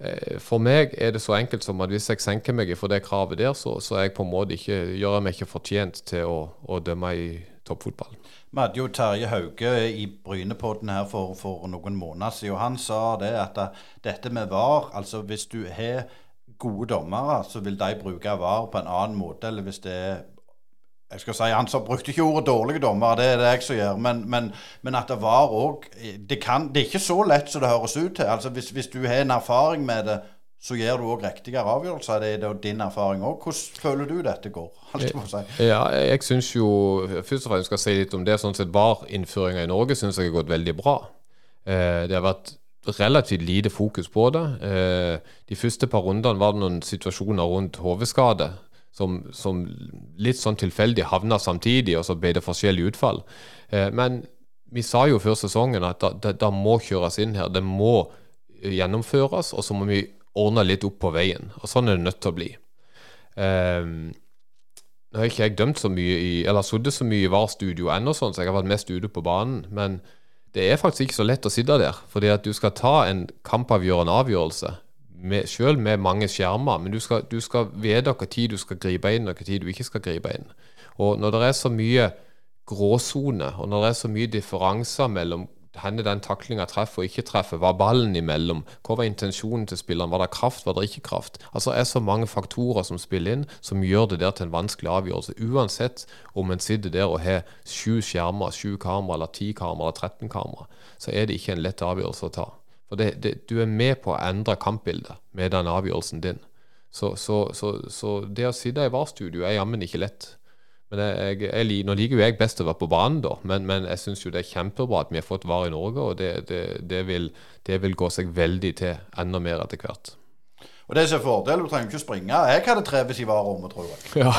Eh, for meg er det så enkelt som at hvis jeg senker meg for det kravet der, så, så jeg ikke, gjør jeg meg ikke fortjent til å, å dømme i toppfotball. Vi hadde jo Terje Hauge i Brynepodden her for, for, noen måneder siden. Han sa det at dette med VAR altså Hvis du har gode dommere, så vil de bruke VAR på en annen måte. Eller hvis det er jeg skal si, Han som brukte ikke ordet 'dårlige dommer', det er det jeg som gjør. Men, men, men at det var òg det, det, er ikke så lett som det høres ut til. Altså Hvis, hvis du har en erfaring med det, så gjør du òg riktigere avgjørelser. Det er din erfaring òg. Hvordan føler du dette går? Si? Ja, jeg syns jo Først og fremst skal jeg si litt om det. Sånn sett VAR-innføringa i Norge syns jeg har gått veldig bra. Eh, det har vært relativt lite fokus på det. Eh, de første par rundene var det noen situasjoner rundt hodeskade som, som, litt sånn tilfeldig havna samtidig, og så ble det forskjellig utfall. Eh, men vi sa jo før sesongen at det, må kjøres inn her. Det må gjennomføres, og så må vi ordne litt opp på veien. Og sånn er det nødt til å bli. Um, nå har ikke jeg dømt så mye i, eller sittet så mye i VAR-studio ennå, sånn, så jeg har vært mest ute på banen. Men det er faktisk ikke så lett å sitte der. Fordi at du skal ta en kampavgjørende avgjørelse, med, selv med mange skjermer. Men du skal, du hva tid du skal gripe inn, og hva tid du ikke skal gripe inn. Og når det er så mye gråsone, og når det er så mye differanser mellom hvor den taklinga treffer og ikke treffer. Var ballen imellom? Hva var intensjonen til spilleren? Var det kraft, var det ikke kraft? Altså er så mange faktorer som spiller inn, som gjør det der til en vanskelig avgjørelse. Uansett om en sitter der og har sju skjermer, sju kamera, eller ti kamera, eller 13 kamera, så er det ikke en lett avgjørelse å ta. For det, det, du er med på å endre kampbildet med den avgjørelsen din. Så, så, så, så det å sitte i VAR-studio er jammen ikke lett. Men jeg, jeg, Nå liker jo jeg best å være på banen, da, men, men jeg syns det er kjempebra at vi har fått VAR i Norge. Og det, det, det, vil, det, vil, gå seg veldig til enda mer etter hvert. Og det som er fordelen, du trenger ikke å springe. Jeg hadde trivdes i VAR-rommet, tror jeg. Ja.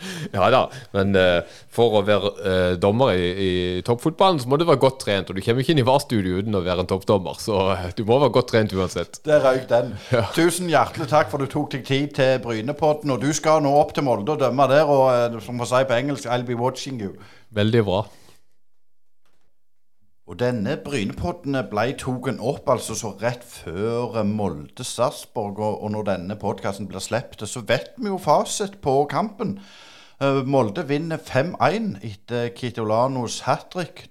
Ja da, men uh, for å være uh, dommer i, i, toppfotballen, så må du være godt trent. Og du kommer ikke inn i VAR-studio uten å være en toppdommer, så uh, du må være godt trent uansett. Der røyk den. Ja. Tusen hjertelig takk for du tok deg tid til Brynepodden. Og du skal nå opp til Molde og dømme der, og som man sier på engelsk, I'll be watching you. Veldig bra. Og denne Brynepodden ble tatt opp altså så rett før Molde-Sarpsborg. Og, og når denne podkasten blir sluppet, så vet vi jo fasit på kampen. Eh, Molde vinner 5-1 etter Kitolanos hat trick.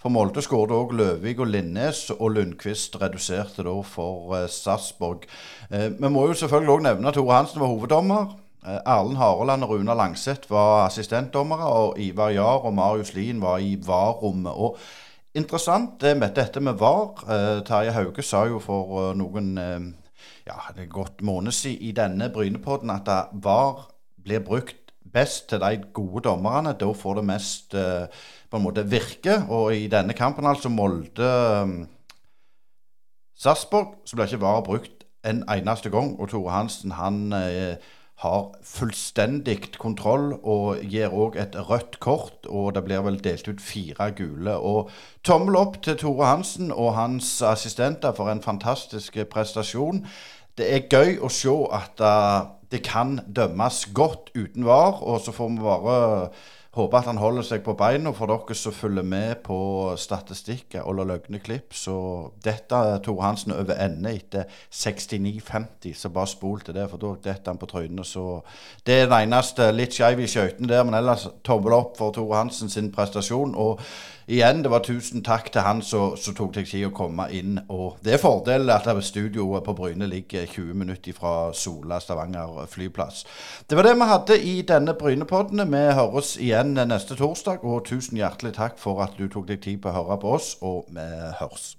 For Molde skåret òg Løvik og Linnes, og Lundqvist reduserte da for uh, Sarpsborg. Uh, vi må jo selvfølgelig òg nevne at Tore Hansen var hoveddommer. Erlend Hareland og Runa Langseth var assistentdommere, og Ivar Jahr og Marius Lien var i VAR-rommet. Interessant det med dette med VAR. Terje Hauge sa jo for noen ja, det er godt måned siden i denne Brynepodden at VAR blir brukt best til de gode dommerne. Da får det mest på en måte virke. Og i denne kampen, altså Molde Sarpsborg, så ble ikke VAR brukt en eneste gang. Og Tore Hansen han uh, har fullstendig kontroll og gir òg et rødt kort. Og det blir vel delt ut fire gule. Og tommel opp til Tore Hansen og hans assistenter for en fantastisk prestasjon. Det er gøy å se at uh, det kan dømmes godt uten VAR. Og så får vi bare håpe at han holder seg på beina for dere som følger med på statistikker og løgne klipp. Så dette Tore Hansen over ende etter 69,50. Så bare spol til det, for da detter han på trynet. Så det er den eneste litt skeiv i skøytene der, men ellers tommel opp for Tore Hansen sin prestasjon. og igjen, det var tusen takk til han som tok seg tid å komme inn. Og det er fordelen at studioet på Bryne ligger 20 minutter fra Sola Stavanger flyplass. Det var det vi hadde i denne Brynepodden. Vi høres igjen neste torsdag, og tusen hjertelig takk for at du tok deg tid på å høre på oss, og vi høres.